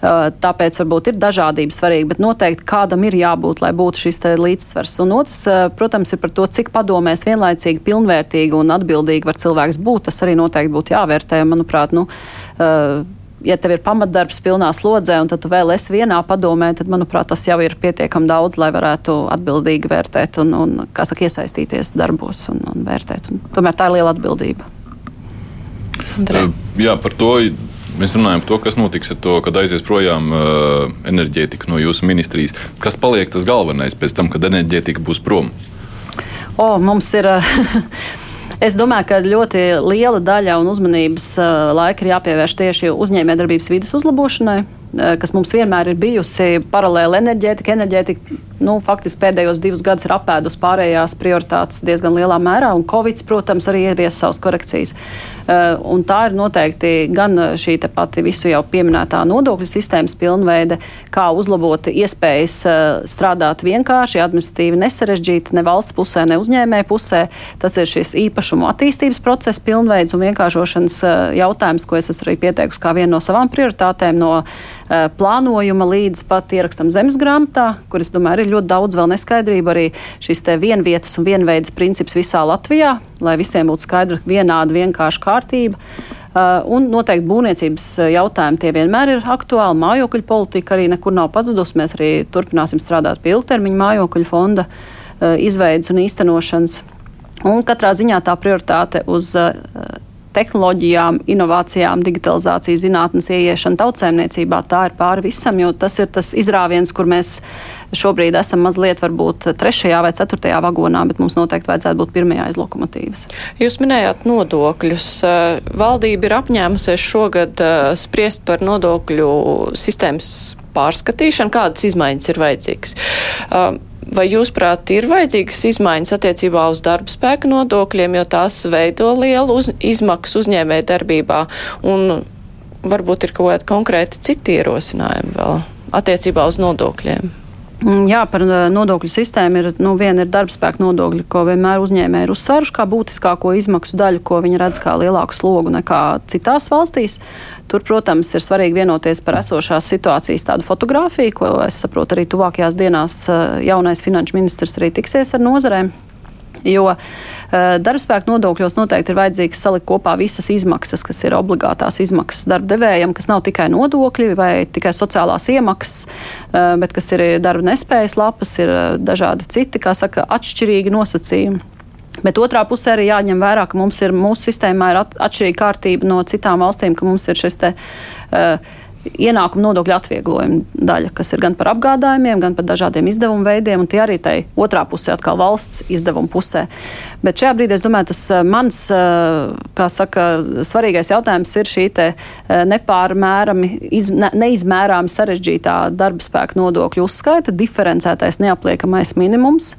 Eh, tāpēc varbūt ir dažādība svarīga, bet noteikti kādam ir jābūt, lai būtu šis līdzsvars. Un otrs, eh, protams, ir par to, cik padomēs vienlaicīgi, pilnvērtīgi un atbildīgi var cilvēks būt. Tas arī noteikti būtu jāvērtē. Manuprāt, nu, ja tev ir pamatdarbs pilnā slodzē, un tad tu vēl esi vienā padomē, tad, manuprāt, tas jau ir pietiekami daudz, lai varētu atbildīgi vērtēt un, un saka, iesaistīties darbos un, un vērtēt. Un, tomēr tā ir liela atbildība. Andrei. Jā, par to mēs runājam par to, kas notiks ar to, kad aizies projām uh, enerģētika no jūsu ministrijas. Kas paliek tas galvenais pēc tam, kad enerģētika būs prom? O, mums ir. Es domāju, ka ļoti liela daļa un uzmanības laika ir jāpievērš tieši uzņēmējdarbības vidas uzlabošanai, kas mums vienmēr ir bijusi paralēli enerģētika. Enerģētika nu, faktiski pēdējos divus gadus ir apēdus pārējās prioritātes diezgan lielā mērā, un Covid, protams, arī ievies savas korekcijas. Uh, un tā ir noteikti gan šī pati visu jau pieminētā nodokļu sistēmas pilnveide, kā uzlabot iespējas strādāt vienkārši, administratīvi nesarežģīti, ne valsts pusē, ne uzņēmē pusē. Tas ir šis īpašumu attīstības procesa pilnveids un vienkāršošanas jautājums, ko es arī pieteikusi kā vienu no savām prioritātēm. No plānojuma līdz pat ierakstam zemes grāmatā, kur es domāju, ir ļoti daudz vēl neskaidrību. Arī šis vienvietas un vienveidas princips visā Latvijā, lai visiem būtu skaidra, vienāda, vienkārša kārtība. Uh, un noteikti būvniecības jautājumi tie vienmēr ir aktuāli. Mājokļu politika arī nekur nav pazudusi. Mēs arī turpināsim strādāt pie ilgtermiņa mājokļu fonda izveidas un īstenošanas. Un katrā ziņā tā prioritāte uz tehnoloģijām, inovācijām, digitalizācijas zinātnes ieiešana tautsēmniecībā, tā ir pāri visam, jo tas ir tas izrāviens, kur mēs šobrīd esam mazliet varbūt trešajā vai ceturtajā vagonā, bet mums noteikti vajadzētu būt pirmajā aiz lokomotīvas. Jūs minējāt nodokļus. Valdība ir apņēmusies šogad spriest par nodokļu sistēmas pārskatīšanu. Kādas izmaiņas ir vajadzīgas? Vai jūs prāt ir vajadzīgas izmaiņas attiecībā uz darba spēka nodokļiem, jo tās veido lielu uz, izmaksu uzņēmē darbībā un varbūt ir kaut kādi konkrēti citi ierosinājumi vēl attiecībā uz nodokļiem? Mm, jā, par nodokļu sistēmu ir nu, viena ir darbspēka nodokļi, ko vienmēr uzņēmēji ir uzsveruši kā būtiskāko izmaksu daļu, ko viņi redz kā lielāku slogu nekā citās valstīs. Tur, protams, ir svarīgi vienoties par esošās situācijas tādu fotografiju, ko es saprotu arī tuvākajās dienās jaunais finanšu ministrs arī tiksies ar nozarēm. Jo uh, darbspēka nodokļos noteikti ir vajadzīgs salikt kopā visas izmaksas, kas ir obligātās izmaksas darba devējam, kas nav tikai nodokļi vai tikai sociālās iemaksas, uh, bet kas ir darba nespējas lapas, ir uh, dažādi citi, kā saka, atšķirīgi nosacījumi. Bet otrā pusē arī jāņem vērā, ka mums ir mūsu sistēmā ir atšķirīga kārtība no citām valstīm, ka mums ir šis te. Uh, ienākuma nodokļa atvieglojuma daļa, kas ir gan par apgādājumiem, gan par dažādiem izdevumu veidiem, un tie arī tai otrā pusē atkal valsts izdevuma pusē. Bet šajā brīdī es domāju, tas eh, mans, eh, kā saka, svarīgais jautājums ir šī te eh, nepārmērami, iz, ne, neizmērāmi sarežģītā darba spēka nodokļu uzskaita, diferencētais neapliekamais minimums.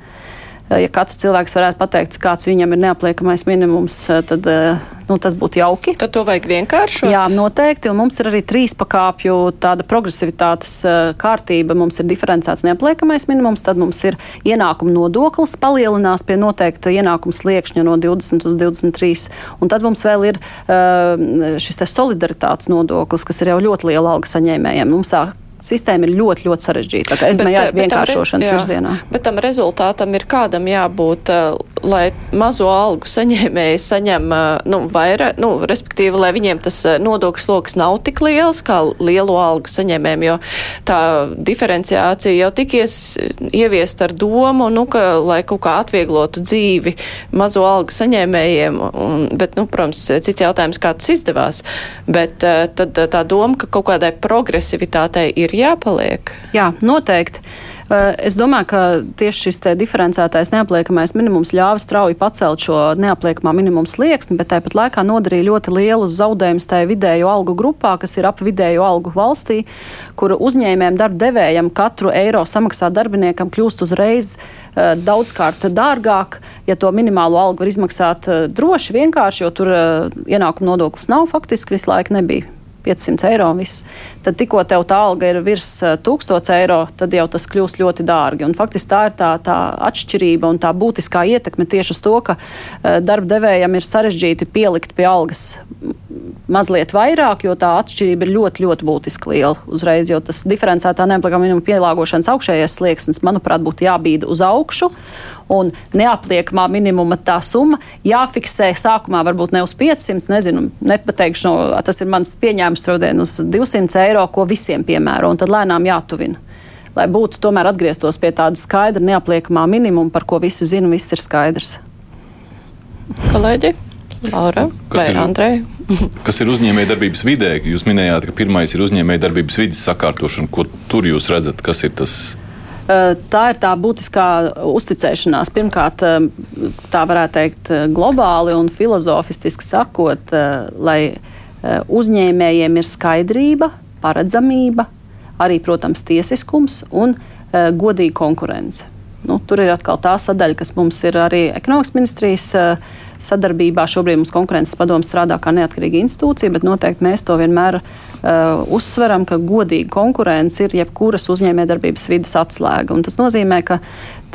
Eh, ja katrs cilvēks varētu pateikt, kāds viņam ir neapliekamais minimums, eh, tad eh, nu, tas būtu jauki. Tad to vajag vienkāršot? Jā, noteikti. Un mums ir arī trīs pakāpju tāda progresivitātes kārtība. Mums ir diferencēts neapliekamais minimums, tad mums ir ienākuma nodoklis palielinās pie noteikta ienākuma sliekšņa no 20 uz 23. Un tad mums vēl ir šis solidaritātes nodoklis, kas ir jau ļoti liela alga saņēmējiem. Mums tā sistēma ir ļoti, ļoti sarežģīta. Es domāju, jāiet vienkāršošanas jā, virzienā. Bet tam rezultātam ir kādam jābūt, eh, lai mazo algu saņēmēji saņem, eh, nu, vairāk, nu, respektīvi, lai viņiem tas eh, nodokļu sloks nav tik liels kā lielo algu saņēmējiem, jo tā diferenciācija jau tikies ieviest ar domu, nu, ka, lai kaut kā atvieglotu dzīvi mazo algu saņēmējiem, un, bet, nu, protams, cits jautājums, kā tas izdevās, bet tad tā doma, ka kaut kādai progresivitātei ir jāpaliek? Jā, noteikti. Eh, es domāju, ka tieši šis diferencētais neapliekamais minimums ļāva strauji pacelt šo neapliekamā minimuma slieksni, bet tāpat laikā nodarīja ļoti lielus zaudējumus tajā vidējo algu grupā, kas ir ap vidējo algu valstī, kur uzņēmējiem darba devējiem katru eiro samaksāt darbiniekam kļūst uzreiz uh, daudzkārt dārgāk, ja to minimālo algu var izmaksāt uh, droši, vienkārši, jo tur ienākuma nodoklis nav faktiski visu laiku nebija 500 eiro un viss. Tad tikko tev tā alga ir virs 1000 eh, eiro, tad jau tas kļūst ļoti dārgi. Un faktiski tā ir tā, tā atšķirība un tā būtiskā ietekme tieši uz to, ka uh, darba devējam ir sarežģīti pielikt pie algas mazliet vairāk, jo tā atšķirība ir ļoti, ļoti būtiski liela uzreiz, jo tas diferencētā neapliekamā minimuma pielāgošanas augšējais slieksnis, manuprāt, būtu jābīda uz augšu un neapliekamā minimuma tā summa jāfiksē sākumā varbūt ne uz 500, nezinu, nepateikšu, no, tas ir mans pieņēmums šodien uz 200 eiro, ko visiem piemēro, un tad lēnām jātuvina. Lai būtu tomēr atgrieztos pie tāda skaidra neapliekamā minimuma, par ko visi zina, viss ir skaidrs. Kolēģi, Laura kas vai ir, Andrei? kas ir uzņēmējdarbības vidē? Jūs minējāt, ka pirmais ir uzņēmējdarbības vidas sakārtošana. Ko tur jūs redzat, kas ir tas? Tā ir tā būtiskā uzticēšanās. Pirmkārt, tā varētu teikt globāli un filozofiski sakot, lai uzņēmējiem ir skaidrība, paredzamība, arī, protams, tiesiskums un godīga konkurence. Nu, tur ir atkal tā sadaļa, kas mums ir arī ekonomikas ministrijas sadarbībā. Šobrīd mums konkurences padomu strādā kā neatkarīga institūcija, bet noteikti mēs to vienmēr uzsveram, ka godīga konkurence ir jebkuras uzņēmējdarbības vidas atslēga. Tas nozīmē, ka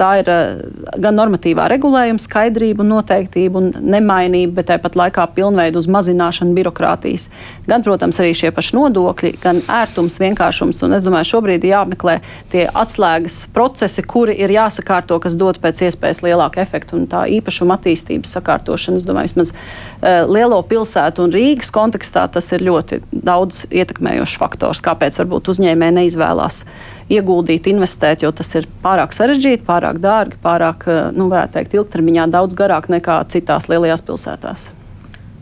tā ir uh, gan normatīvā regulējuma skaidrība noteiktība un nemainība, bet tāpat laikā pilnveidu uz mazināšanu birokrātijas. Gan, protams, arī šie paši nodokļi, gan ērtums, vienkāršums. Un es domāju, šobrīd ir jāmeklē tie atslēgas procesi, kuri ir jāsakārto, kas dod pēc iespējas lielāku efektu un tā īpašuma attīstības sakārtošana. Es domāju, vismaz uh, lielo pilsētu un Rīgas kontekstā tas ir ļoti daudz ietekmējošs faktors, kāpēc varbūt uzņēmēji neizvēlās ieguldīt, investēt, jo tas ir pārāk sarežģīti, pārāk dārgi, pārāk, eh, nu, varētu teikt, ilgtermiņā daudz garāk nekā citās lielajās pilsētās.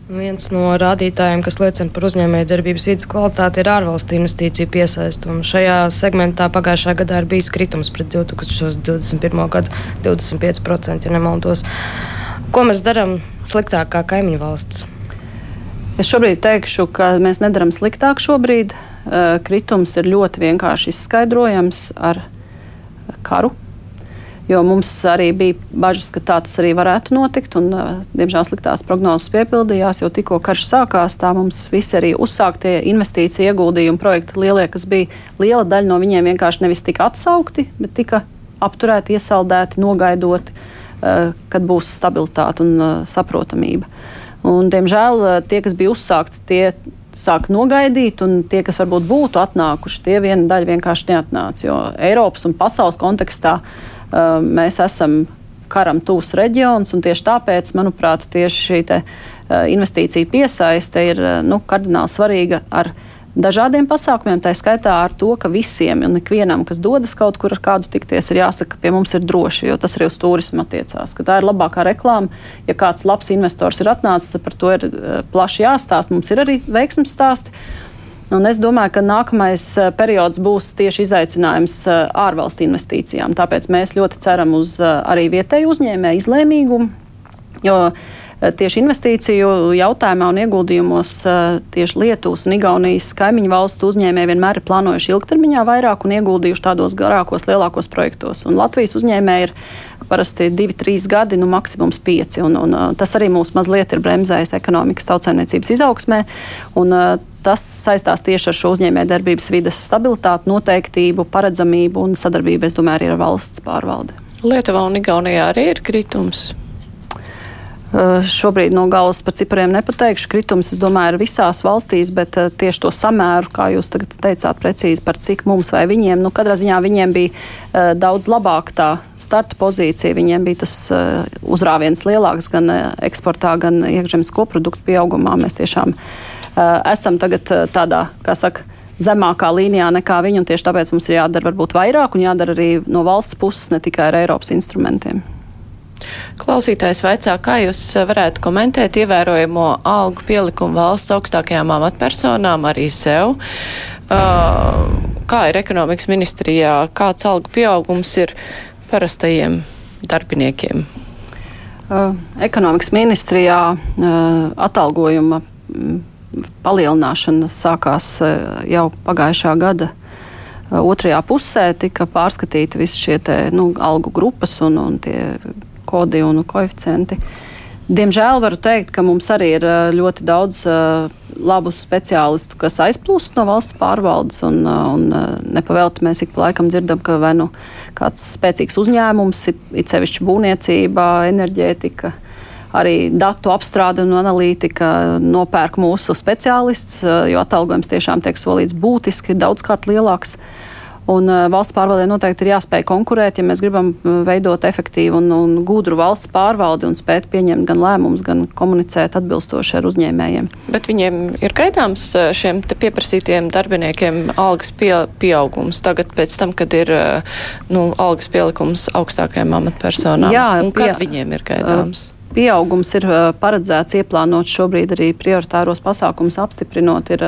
Viens no rādītājiem, kas liecina par uzņēmēju darbības vidas kvalitāti, ir ārvalstu investīciju piesaiste. Šajā segmentā pagājušā gadā ir bijis kritums pret 2021. gadu 25%, ja nemaldos. Ko mēs darām sliktāk kā kaimiņu valsts? Es šobrīd teikšu, ka mēs nedaram sliktāk šobrīd. Kritums ir ļoti vienkārši izskaidrojams ar karu. Jo mums arī bija bažas, ka tā tas arī varētu notikt, un, diemžēl, sliktās prognozes piepildījās, jo tikko karš sākās, tā mums visi arī uzsāktie investīcija ieguldījumi projekti lielie, kas bija liela daļa no viņiem vienkārši nevis tika atsaukti, bet tika apturēti, iesaldēti, nogaidoti, kad būs stabilitāte un saprotamība. Un, diemžēl tie, kas bija uzsākti, tie sāk nogaidīt, un tie, kas varbūt būtu atnākuši, tie viena daļa vienkārši neatnāca. Jo Eiropas un pasaules kontekstā uh, mēs esam karam tūs reģions, un tieši tāpēc, manuprāt, tieši šī te, uh, investīcija piesaiste ir uh, nu, kardināli svarīga ar dažādiem pasākumiem, tā skaitā ar to, ka visiem un ikvienam, kas dodas kaut kur ar kādu tikties, ir jāsaka, ka pie mums ir droši, jo tas arī uz turismu attiecās. Tā ir labākā reklāma. Ja kāds labs investors ir atnācis, tad par to ir eh, plaši jāstāsta. Mums ir arī veiksmes stāsti. Un es domāju, ka nākamais eh, periods būs tieši izaicinājums eh, ārvalstu investīcijām. Tāpēc mēs ļoti ceram uz arī vietēju uzņēmēju izlēmīgumu. Jo Eh, tieši investīciju jautājumā un ieguldījumos eh, tieši Lietuvas un Igaunijas kaimiņu valstu uzņēmēji vienmēr ir plānojuši ilgtermiņā vairāk un ieguldījuši tādos garākos, lielākos projektos. Un Latvijas uzņēmēji ir parasti divi, trīs gadi, nu maksimums pieci. Un, un, eh, tas arī mūs mazliet ir bremzējis ekonomikas tautsēmniecības izaugsmē. Un, Tas saistās tieši ar šo uzņēmējdarbības vides stabilitāti, noteiktību, paredzamību un sadarbību, es domāju, arī ar valsts pārvaldi. Lietuvā un Igaunijā arī ir kritums. Eh, šobrīd no galvas par cipariem nepateikšu. Kritums, es domāju, ir visās valstīs, bet eh, tieši to samēru, kā jūs tagad teicāt, precīzi par cik mums vai viņiem, nu, katrā ziņā viņiem bija uh, daudz labāka tā starta pozīcija. Viņiem bija tas uzrāviens lielāks gan eksportā, gan iekšzemes koproduktu pieaugumā. Mēs tiešām esam tagad tādā, kā saka, zemākā līnijā nekā viņi, un tieši tāpēc mums ir jādara varbūt vairāk un jādara arī no valsts puses, ne tikai ar Eiropas instrumentiem. Klausītājs vaicā, kā jūs varētu komentēt ievērojamo algu pielikumu valsts augstākajām amatpersonām, arī sev. Uh, kā ir ekonomikas ministrijā, kāds algu pieaugums ir parastajiem darbiniekiem? Uh, ekonomikas ministrijā uh, atalgojuma mm, palielināšana sākās jau pagājušā gada otrajā pusē tika pārskatīti visi šie te, nu, algu grupas un, un tie kodi un koeficienti. Diemžēl varu teikt, ka mums arī ir ļoti daudz labu speciālistu, kas aizplūst no valsts pārvaldes. Un, un nepavēlti mēs ik pa laikam dzirdam, ka vai nu kāds spēcīgs uzņēmums, it sevišķi būvniecība, enerģētika, arī datu apstrāde un analītika nopērk mūsu speciālistus, jo atalgojums tiešām tiek solīts būtiski daudzkārt lielāks. Un uh, valsts pārvaldē noteikti ir jāspēj konkurēt, ja mēs gribam uh, veidot efektīvu un, un gudru valsts pārvaldi un spēt pieņemt gan lēmumus, gan komunicēt atbilstoši ar uzņēmējiem. Bet viņiem ir gaidāms uh, šiem pieprasītiem darbiniekiem algas pie, pieaugums tagad pēc tam, kad ir nu, algas pielikums augstākajām amatpersonām. Jā, un kad pie, viņiem ir gaidāms? Pieaugums ir paredzēts ieplānot šobrīd arī prioritāros pasākumus apstiprinot, ir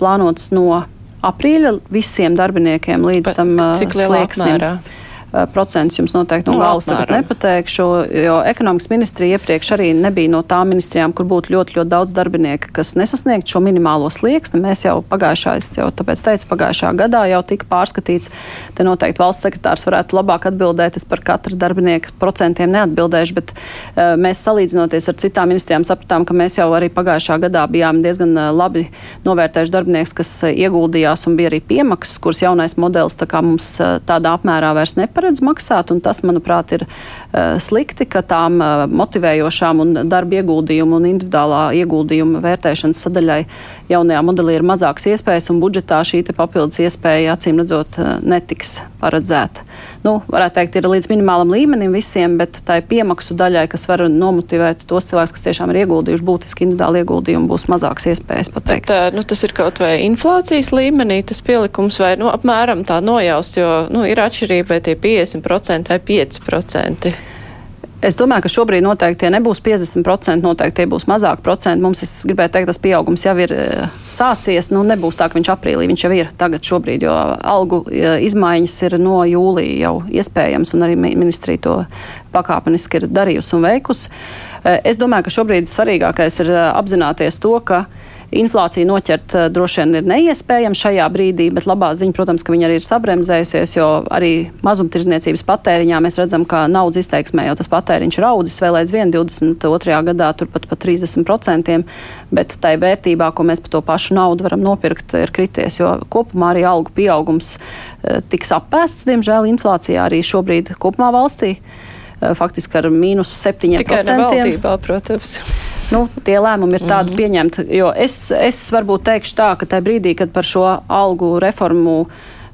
plānots no aprīļa visiem darbiniekiem līdz Bet tam slieksnim. Apmērā? Eh, procents jums noteikti no nu, galvas tagad nepateikšu, jo ekonomikas ministrija iepriekš arī nebija no tām ministrijām, kur būtu ļoti, ļoti daudz darbinieku, kas nesasniegtu šo minimālo slieksni. Mēs jau pagājušā, es jau tāpēc teicu, pagājušā gadā jau tika pārskatīts. Te noteikti valsts sekretārs varētu labāk atbildēt. Es par katru darbinieku procentiem neatbildēšu, bet uh, mēs salīdzinoties ar citām ministrijām sapratām, ka mēs jau arī pagājušā gadā bijām diezgan uh, labi novērtējuši darbinieks, kas ieguldījās un bija arī piemaksas, kuras jaunais modelis tā kā mums tādā apmērā vairs neparedz neparedz maksāt, un tas, manuprāt, ir uh, slikti, ka tām uh, motivējošām un darba ieguldījumu un individuālā ieguldījuma vērtēšanas sadaļai jaunajā modelī ir mazākas iespējas, un budžetā šī papildus iespēja acīm redzot uh, netiks paredzēta. Nu, varētu teikt, ir līdz minimālam līmenim visiem, bet tai piemaksu daļai, kas var nomotivēt tos cilvēkus, kas tiešām ir ieguldījuši būtiski individuāli ieguldījumu, būs mazākas iespējas pateikt. Bet, nu, tas ir kaut vai inflācijas līmenī, tas pielikums vai nu, apmēram tā nojaust, jo nu, ir atšķirība vai tie 50% vai 5%. Es domāju, ka šobrīd noteikti tie nebūs 50%, noteikti tie būs mazāk procenti. Mums, es gribēju teikt, tas pieaugums jau ir e, sācies. Nu, nebūs tā, ka viņš aprīlī, viņš jau ir tagad šobrīd, jo algu e, izmaiņas ir no jūlija jau iespējams, un arī ministrija to pakāpeniski ir darījusi un veikusi. E, es domāju, ka šobrīd svarīgākais ir apzināties to, ka Inflāciju noķert uh, droši vien ir neiespējams šajā brīdī, bet labā ziņa, protams, ka viņa arī ir sabremzējusies, jo arī mazumtirdzniecības patēriņā mēs redzam, ka naudas izteiksmē jau tas patēriņš ir audzis vēl aizvien 22. gadā turpat pa 30%, bet tai vērtībā, ko mēs par to pašu naudu varam nopirkt, ir krities, jo kopumā arī algu pieaugums uh, tiks apēsts, diemžēl, inflācijā arī šobrīd kopumā valstī faktiski ar mīnus 7%. Tikai ne valdībā, protams. Nu, tie lēmumi ir tādi mm -hmm. pieņemti. Jo es, es varbūt teikšu tā, ka tajā brīdī, kad par šo algu reformu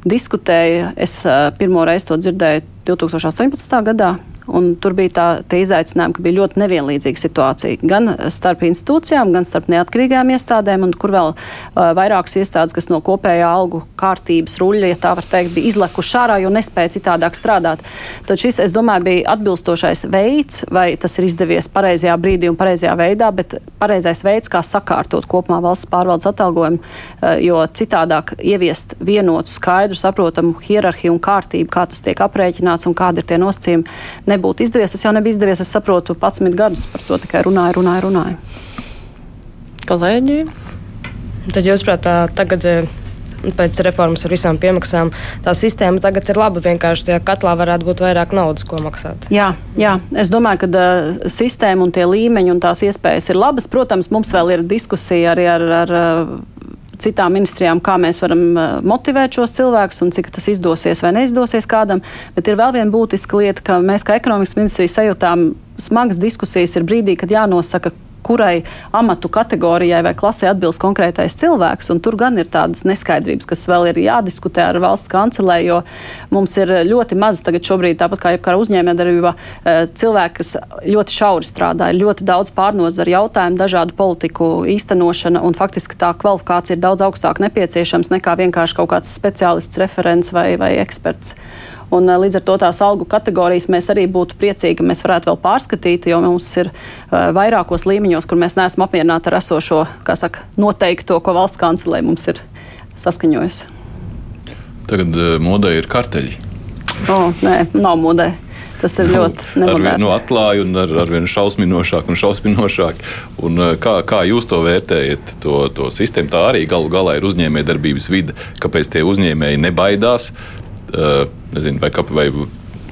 diskutēja, es pirmo reizi to dzirdēju 2018. gadā. Un tur bija tā, tie izaicinājumi, ka bija ļoti nevienlīdzīga situācija gan starp institūcijām, gan starp neatkarīgām iestādēm, un kur vēl uh, vairākas iestādes, kas no kopējā algu kārtības ruļļa, ja tā var teikt, bija izlekuši ārā, jo nespēja citādāk strādāt. Tad šis, es domāju, bija atbilstošais veids, vai tas ir izdevies pareizajā brīdī un pareizajā veidā, bet pareizais veids, kā sakārtot kopumā valsts pārvaldes atalgojumu, uh, jo citādāk ieviest vienotu, skaidru, saprotamu hierarhiju un kārtību, kā tas tiek aprēķināts un kādi ir tie nosacījumi nebūtu izdevies. Tas jau nebija izdevies, es saprotu, 11 gadus par to tikai runāju, runāju, runāju. Kolēģi? Tad jūs prātā tagad. Eh, pēc reformas ar visām piemaksām tā sistēma tagad ir laba. Vienkārši tajā katlā varētu būt vairāk naudas, ko maksāt. Jā, jā. es domāju, ka uh, sistēma un tie līmeņi un tās iespējas ir labas. Protams, mums vēl ir diskusija arī ar, ar, ar citām ministrijām, kā mēs varam uh, motivēt šos cilvēkus un cik tas izdosies vai neizdosies kādam. Bet ir vēl viena būtiska lieta, ka mēs kā ekonomikas ministrija sajūtām smagas diskusijas ir brīdī, kad jānosaka, kurai amatu kategorijai vai klasē atbilst konkrētais cilvēks. Tur gan ir tādas neskaidrības, kas vēl ir jādiskutē ar valsts kancelē, jo mums ir ļoti maz tagad šobrīd, tāpat kā jebkura uzņēmējdarbība, eh, cilvēki, kas ļoti šauri strādā, ir ļoti daudz pārnozaru jautājumu, dažādu politiku īstenošana, un faktiski tā kvalifikācija ir daudz augstāk nepieciešams nekā vienkārši kaut kāds speciālists, referents vai, vai eksperts. Un, eh, līdz ar to tās algu kategorijas mēs arī būtu priecīgi, ka mēs varētu vēl pārskatīt, jo mums ir uh, vairākos līmeņos, kur mēs neesam apmierināti ar esošo, kā saka, noteikto, ko valsts kancelē mums ir saskaņojusi. Tagad uh, modē ir karteļi. O, nē, nav modē. Tas ir nu, ļoti nemoderni. Nu, atklāja un ar, ar vien šausminošāk un šausminošāk. Un, kā, kā jūs to vērtējat, to, to sistēmu? Tā arī galu galā ir uzņēmējdarbības vide. Kāpēc tie uzņēmēji nebaidās Eh, nezinu, vai, kā, vai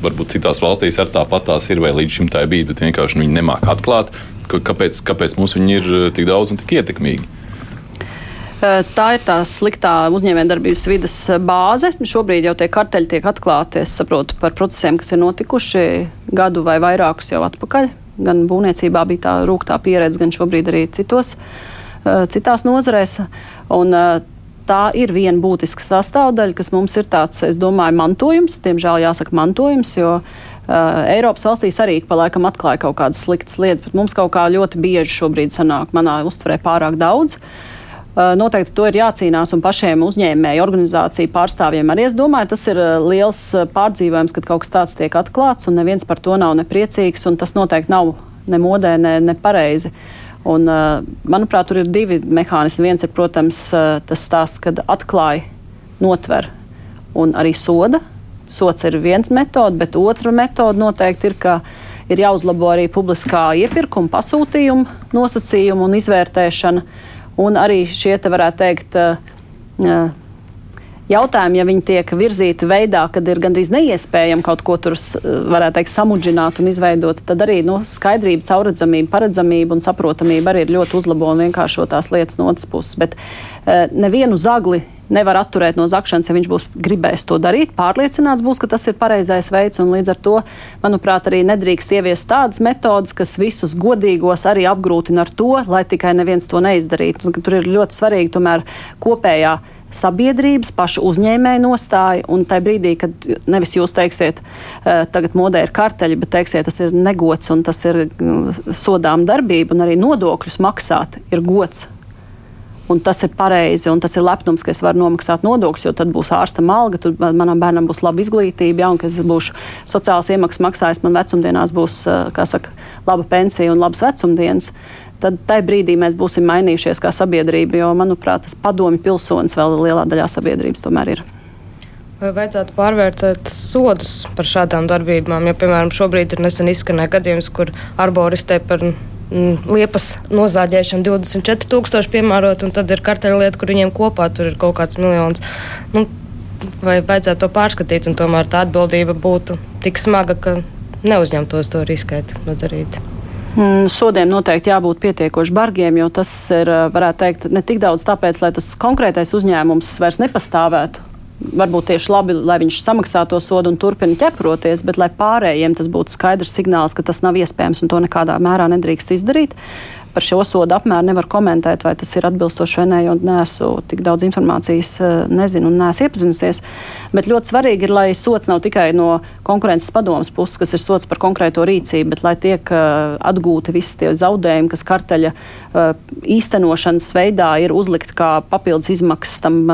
varbūt citās valstīs ar tāpatās ir, vai līdz šim tā bijis, bet vienkārši viņi nemāk atklāt, kāpēc, kāpēc mums viņi ir eh, tik daudz un tik ietekmīgi. Eh, tā ir tā sliktā uzņēmējdarbības vidas bāze. Šobrīd jau tie karteļi tiek atklāti, es saprotu, par procesiem, kas ir notikuši gadu vai vairākus jau atpakaļ. Gan būvniecībā bija tā rūktā pieredze, gan šobrīd arī citos, citās nozarēs. Un, tā ir viena būtiska sastāvdaļa, kas mums ir tāds, es domāju, mantojums. Diemžēl jāsaka mantojums, jo uh, Eiropas valstīs arī pa laikam atklāja kaut kādas sliktas lietas, bet mums kaut kā ļoti bieži šobrīd sanāk manā uztverē pārāk daudz. Uh, noteikti to ir jācīnās un pašiem uzņēmēju organizāciju pārstāvjiem arī. Es domāju, tas ir liels pārdzīvojums, kad kaut kas tāds tiek atklāts un neviens par to nav nepriecīgs un tas noteikti nav ne modē, ne, ne pareizi. Uh, Un, eh, manuprāt, tur ir divi mehānismi. Viens ir, protams, eh, tas stāsts, kad atklāja, notver un arī soda. Sots ir viens metode, bet otra metode noteikti ir, ka ir jāuzlabo arī publiskā iepirkuma, pasūtījuma nosacījuma un izvērtēšana. Un arī šie, te varētu teikt, uh, jautājumi, ja viņi tiek virzīti veidā, kad ir gandrīz neiespējami kaut ko tur, varētu teikt, samudžināt un izveidot, tad arī nu, skaidrība, caurredzamība, paredzamība un saprotamība arī ir ļoti uzlabo un vienkāršo tās lietas no otras puses. Bet uh, nevienu zagli nevar atturēt no zakšanas, ja viņš būs gribējis to darīt. Pārliecināts būs, ka tas ir pareizais veids, līdz ar to, manuprāt, arī nedrīkst ieviest tādas metodas, kas visus godīgos arī apgrūtina ar to, lai tikai neviens to neizdarītu. Tur ir ļoti svarīgi tomēr kopējā sabiedrības, pašu uzņēmēju nostāju. Un tajā brīdī, kad nevis jūs teiksiet, uh, tagad modē ir karteļi, bet teiksiet, tas ir negods un tas ir uh, sodām darbība, un arī nodokļus maksāt ir gods. Un tas ir pareizi, un tas ir lepnums, ka es varu nomaksāt nodokļus, jo tad būs ārsta alga, tad manam bērnam būs laba izglītība, ja, un ka es būšu sociālās iemaksas maksājis, man vecumdienās būs, kā saka, laba pensija un labas vecumdienas. Uh, tad tajā brīdī mēs būsim mainījušies kā sabiedrība, jo, manuprāt, tas padomju pilsonis vēl lielā daļā sabiedrības tomēr ir. Vai vajadzētu pārvērtēt sodus par šādām darbībām? Jo, piemēram, šobrīd ir nesen izskanēja gadījums, kur arboristē par mm, liepas nozāģēšana 24,000 piemērot, un tad ir karteļlieta, kur viņiem kopā tur ir kaut kāds miljons. Nu, vai vajadzētu to pārskatīt, un tomēr tā atbildība būtu tik smaga, ka neuzņemtos to riskēt nodarīt. Mm, sodiem noteikti jābūt pietiekoši bargiem, jo tas ir, varētu teikt, ne tik daudz tāpēc, lai tas konkrētais uzņēmums vairs nepastāvētu, varbūt tieši labi, lai viņš samaksā to sodu un turpina ķeproties, bet lai pārējiem tas būtu skaidrs signāls, ka tas nav iespējams un to nekādā mērā nedrīkst izdarīt. Par šo sodu apmēru nevar komentēt, vai tas ir atbilstoši vai nē, jo neesmu tik daudz informācijas, eh, nezinu un neesmu iepazinusies. Bet ļoti svarīgi ir, lai sots nav tikai no konkurences padomas puses, kas ir sots par konkrēto rīcību, bet lai tiek uh, atgūti visi tie zaudējumi, kas karteļa uh, īstenošanas veidā ir uzlikt kā papildus izmaksas tam.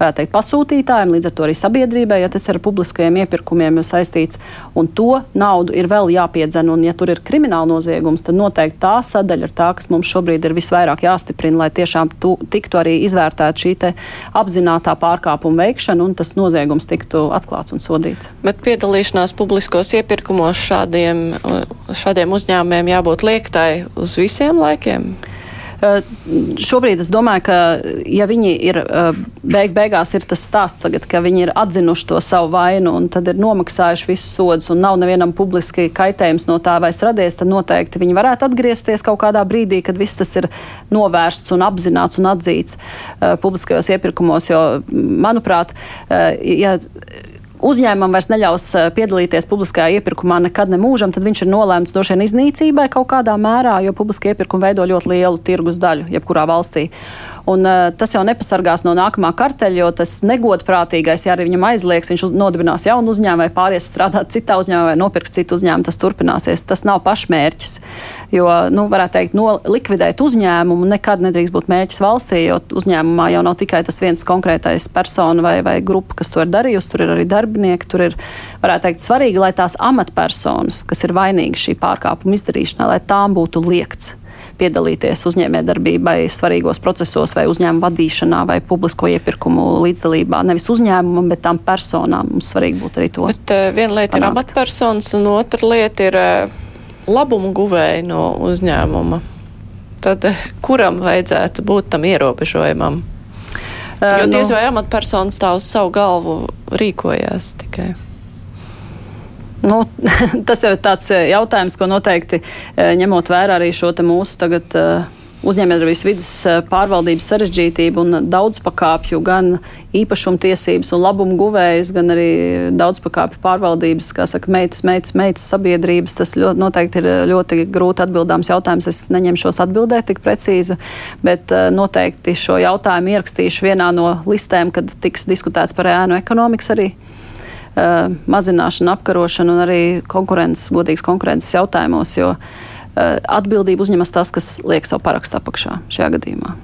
Varētu teikt, pasūtītājiem, līdz ar to arī sabiedrībai, ja tas ir ar publiskajiem iepirkumiem saistīts. Un to naudu ir vēl jāpiedzen. Un, ja tur ir krimināla noziegums, tad noteikti tā sadaļa ir tā, kas mums šobrīd ir visvairāk jāstiprina, lai tiešām tu, tiktu arī izvērtēta šī apzināta pārkāpuma veikšana un tas noziegums tiktu atklāts un sodīts. Bet piedalīšanās publiskos iepirkumos šādiem, šādiem uzņēmumiem jābūt liektai uz visiem laikiem? Eh, šobrīd es domāju, ka ja viņi ir eh, beig beigās ir tas stāsts tagad, ka viņi ir atzinuši to savu vainu un tad ir nomaksājuši visus sodus un nav nevienam publiski kaitējums no tā vairs radies, tad noteikti viņi varētu atgriezties kaut kādā brīdī, kad viss tas ir novērsts un apzināts un atzīts uh, publiskajos iepirkumos, jo, manuprāt, ja uzņēmumam vairs neļaus eh, piedalīties publiskajā iepirkumā nekad nemūžam, tad viņš ir nolēmts droši vien iznīcībai kaut kādā mērā, jo publiskie iepirkumi veido ļoti lielu tirgus daļu jebkurā valstī. Un, uh, tas jau nepasargās no nākamā karteļa, jo tas negodprātīgais, ja arī viņam aizliegs, viņš uz, nodibinās jaunu uzņēmumu vai pāries strādāt citā uzņēmumā vai nopirks citu uzņēmumu, tas turpināsies. Tas nav pašmērķis. Jo, nu, varētu teikt, no, likvidēt uzņēmumu nekad nedrīkst būt mērķis valstī, jo uzņēmumā jau nav tikai tas viens konkrētais persona vai, vai grupa, kas to ir darījusi, tur ir arī darbinieki, tur ir, varētu teikt, svarīgi, lai tās amatpersonas, kas ir vainīgas šī pārkāpuma izdarīšanā, lai tām būtu liekts piedalīties uzņēmējdarbībai svarīgos procesos vai uzņēmuma vadīšanā vai publisko iepirkumu līdzdalībā. Nevis uzņēmumam, bet tām personām. Mums svarīgi būtu arī to. Bet uh, viena lieta panākt. ir amatpersonas, un otra lieta ir uh, labumu guvēji no uzņēmuma. Tad uh, kuram vajadzētu būt tam ierobežojumam? Jo diez nu, vai amatpersonas tā uz savu galvu rīkojās tikai. Nu, tas jau ir tāds eh, jautājums, ko noteikti eh, ņemot vērā arī šo mūsu tagad eh, uzņēmējdarbības vidas pārvaldības sarežģītību un daudzpakāpju gan īpašumtiesības un labumu guvējus, gan arī daudzpakāpju pārvaldības, kā saka, meitas, meitas, meitas sabiedrības. Tas ļoti, noteikti ir ļoti grūti atbildāms jautājums. Es neņemšos atbildēt tik precīzi, bet noteikti šo jautājumu ierakstīšu vienā no listēm, kad tiks diskutēts par ēnu ekonomikas arī uh, mazināšanu, apkarošanu un arī konkurences, godīgas konkurences jautājumos, jo uh, atbildību uzņemas tas, kas liek savu parakstu apakšā šajā gadījumā.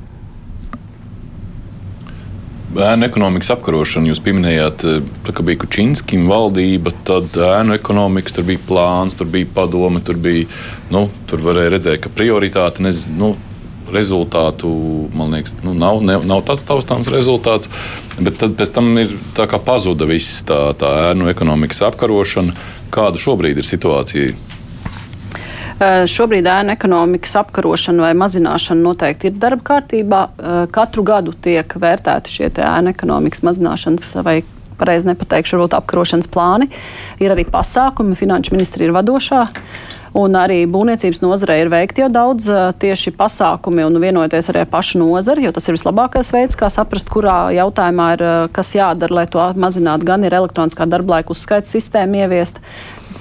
Ēnu ekonomikas apkarošana, jūs pieminējāt, ka bija Kučinskis valdība, tad ēnu ekonomikas, tur bija plāns, tur bija padome, tur bija, nu, tur varēja redzēt, ka prioritāte, nezinu, nu, rezultātu, man liekas, nu, nav, ne, nav tāds taustāms rezultāts. Bet tad pēc tam ir pazuda viss tā, tā ēnu ekonomikas apkarošana. Kāda šobrīd ir situācija? Šobrīd ēnu ekonomikas apkarošana vai mazināšana noteikti ir darba kārtībā. Katru gadu tiek vērtēti šie ēnu ekonomikas mazināšanas vai pareizi nepateikšu, varbūt apkarošanas plāni. Ir arī pasākumi, finanšu ministri ir vadošā. Un arī būvniecības nozarē ir veikti jau daudz tieši pasākumi un vienoties arī ar pašu nozari, jo tas ir vislabākais veids, kā saprast, kurā jautājumā ir kas jādara, lai to mazinātu. Gan ir elektroniskā darba laika uzskaits sistēma ieviest,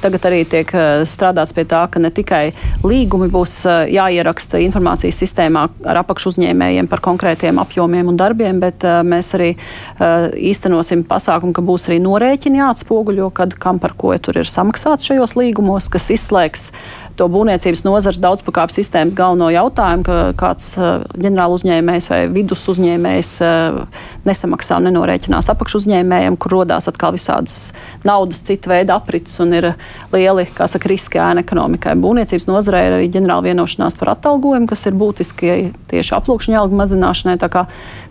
Tagad arī tiek eh, strādāts pie tā, ka ne tikai līgumi būs eh, jāieraksta informācijas sistēmā ar apakšu uzņēmējiem par konkrētiem apjomiem un darbiem, bet eh, mēs arī īstenosim pasākumu, ka būs arī norēķini jāatspoguļo, kad kam par ko tur ir samaksāts šajos līgumos, kas izslēgs to būvniecības nozares daudzpakāpju sistēmas galveno jautājumu, ka kāds ģenerāla uzņēmējs vai vidus uzņēmējs nesamaksā un nenorēķinās apakšu uzņēmējiem, kur rodās atkal visādas naudas cita veida aprits un ir lieli, kā saka, riski ēna ekonomikai. Būvniecības nozarē ir arī ģenerāla vienošanās par atalgojumu, kas ir būtiski tieši aplūkšņa algu mazināšanai.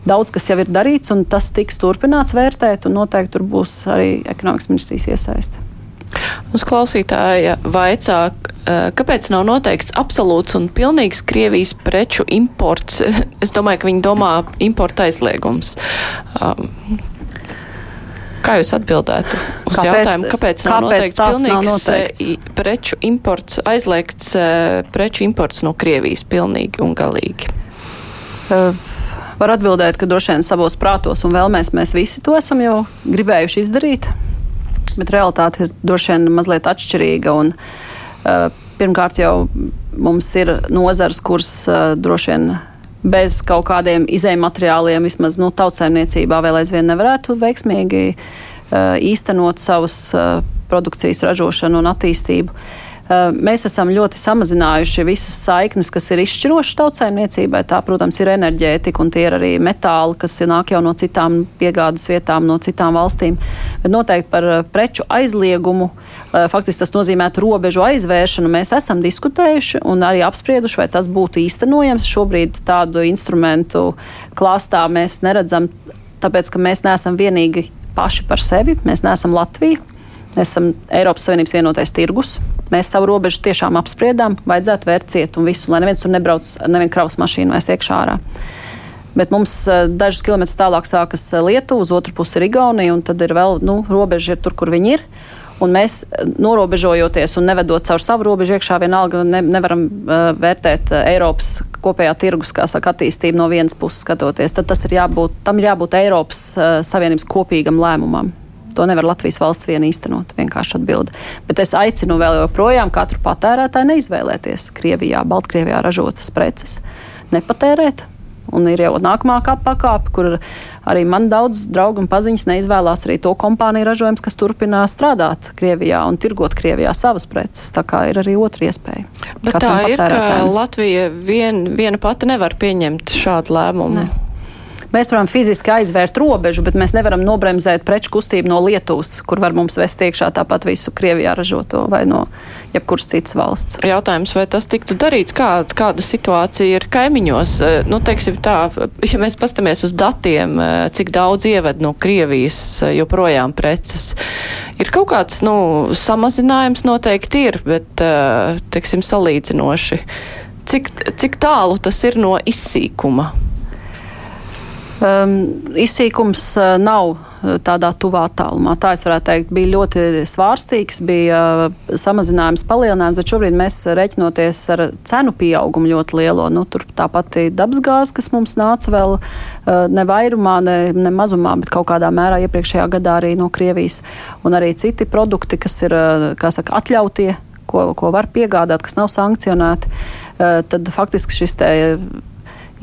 Daudz kas jau ir darīts un tas tiks turpināts vērtēt un noteikti tur būs arī ekonomikas ministrijas iesaiste. Uz klausītāja vaicā, kāpēc nav noteikts absolūts un pilnīgs Krievijas preču imports? Es domāju, ka viņi domā importa aizliegums. Kā jūs atbildētu uz kāpēc, jautājumu, kāpēc nav kāpēc noteikts pilnīgs nav noteikts? preču imports, aizliegts preču imports no Krievijas pilnīgi un galīgi? Uh, var atbildēt, ka droši vien savos prātos un vēlmēs mēs visi to esam jau gribējuši izdarīt bet realitāte ir droši vien mazliet atšķirīga. Un, uh, pirmkārt, jau mums ir nozars, kuras uh, droši vien bez kaut kādiem izējuma materiāliem, vismaz nu, tautsēmniecībā, vēl aizvien nevarētu veiksmīgi uh, īstenot savas uh, produkcijas ražošanu un attīstību. Eh, mēs esam ļoti samazinājuši visas saiknes, kas ir izšķirošas tautsājumniecībai. Tā, protams, ir enerģētika un tie ir arī metāli, kas nāk jau no citām piegādes vietām, no citām valstīm. Bet noteikti par eh, preču aizliegumu, eh, faktiski tas nozīmētu robežu aizvēršanu. Mēs esam diskutējuši un arī apsprieduši, vai tas būtu īstenojams. Šobrīd tādu instrumentu klāstā mēs neredzam, tāpēc ka mēs neesam vienīgi paši par sevi. Mēs neesam Latvija. Mēs esam Eiropas Savienības vienotais tirgus. Mēs savu robežu tiešām apspriedām, vajadzētu vērt ciet un visu, lai neviens tur nebrauc, neviena kravas mašīna vairs iekšā ārā. Bet mums uh, dažus kilometrus tālāk sākas eh, Lietuva, uz otru pusi ir Igaunija, un tad ir vēl nu, robeža ir tur, kur viņi ir. Un mēs, eh, norobežojoties un nevedot caur savu robežu iekšā, vienalga ne, nevaram uh, vērtēt Eiropas kopējā tirgus, saka, attīstību no vienas puses skatoties. Tad ir jābūt, tam ir jābūt Eiropas uh, Savienības kopīgam lēmumam. To nevar Latvijas valsts vien īstenot. Vienkārši atbildi. Bet es aicinu vēl joprojām katru patērētāju neizvēlēties Krievijā, Baltkrievijā ražotas preces, nepatērēt. Un ir jau nākamā pakāpe, kur arī man daudz draugu un paziņas neizvēlās arī to kompāniju ražojums, kas turpina strādāt Krievijā un tirgot Krievijā savas preces. Tā kā ir arī otra iespēja. Bet tā ir, ka Latvija vien, viena pati nevar pieņemt šādu lēmumu. Ne. Mēs varam fiziski aizvērt robežu, bet mēs nevaram nobremzēt preču kustību no Lietuvas, kur var mums vest iekšā tāpat visu Krievijā ražoto vai no jebkuras citas valsts. Jautājums, vai tas tiktu darīts? Kā, kāda situācija ir kaimiņos? Eh, nu, teiksim tā, ja mēs pastamies uz datiem, eh, cik daudz ieved no Krievijas eh, joprojām preces, ir kaut kāds, nu, samazinājums noteikti ir, bet, teiksim, salīdzinoši. Cik, cik tālu tas ir no izsīkuma? Um, izsīkums uh, nav uh, tādā tuvā tālumā. Tā es varētu teikt, bija ļoti svārstīgs, bija uh, samazinājums, palielinājums, bet šobrīd mēs reiķinoties ar cenu pieaugumu ļoti lielo. Nu, tur tāpat dabasgāze, kas mums nāca vēl uh, ne vairumā, ne, ne mazumā, bet kaut kādā mērā iepriekšējā gadā arī no Krievijas. Un arī citi produkti, kas ir, kā saka, atļautie, ko, ko var piegādāt, kas nav sankcionēti. Tad faktiski šis te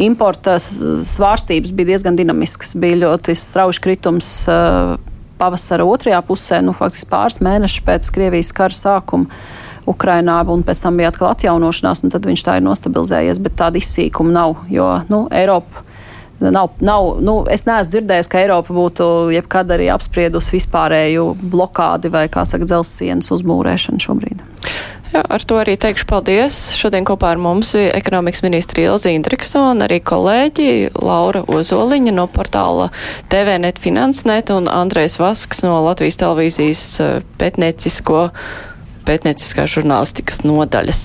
importa svārstības bija diezgan dinamiskas. Bija ļoti strauji kritums uh, pavasara otrajā pusē, nu, faktiski pāris mēnešus pēc Krievijas kara sākuma. Ukrainā, un pēc tam bija atkal atjaunošanās, un tad viņš tā ir nostabilizējies, bet tāda izsīkuma nav, jo nu, Eiropa nav, nav nu, es neesmu dzirdējis, ka Eiropa būtu jebkad arī apspriedusi vispārēju blokādi vai, kā saka, dzelzsienas uzmūrēšanu šobrīd. Jā, ar to arī teikšu paldies. Šodien kopā ar mums bija ekonomikas ministri Ilzi Indriksona, arī kolēģi Laura Ozoliņa no portāla TVNet Finansnet un Andrejs Vasks no Latvijas televīzijas eh, pētniecisko pētnieciskās žurnālistikas nodaļas.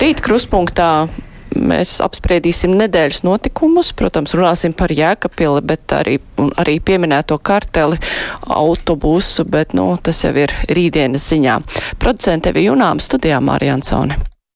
Rīt kruspunktā mēs apspriedīsim nedēļas notikumus, protams, runāsim par Jēkapili, bet arī, arī pieminēto karteli autobusu, bet, nu, tas jau ir rītdienas ziņā. Producente Vijunām studijā Mārija Ansone.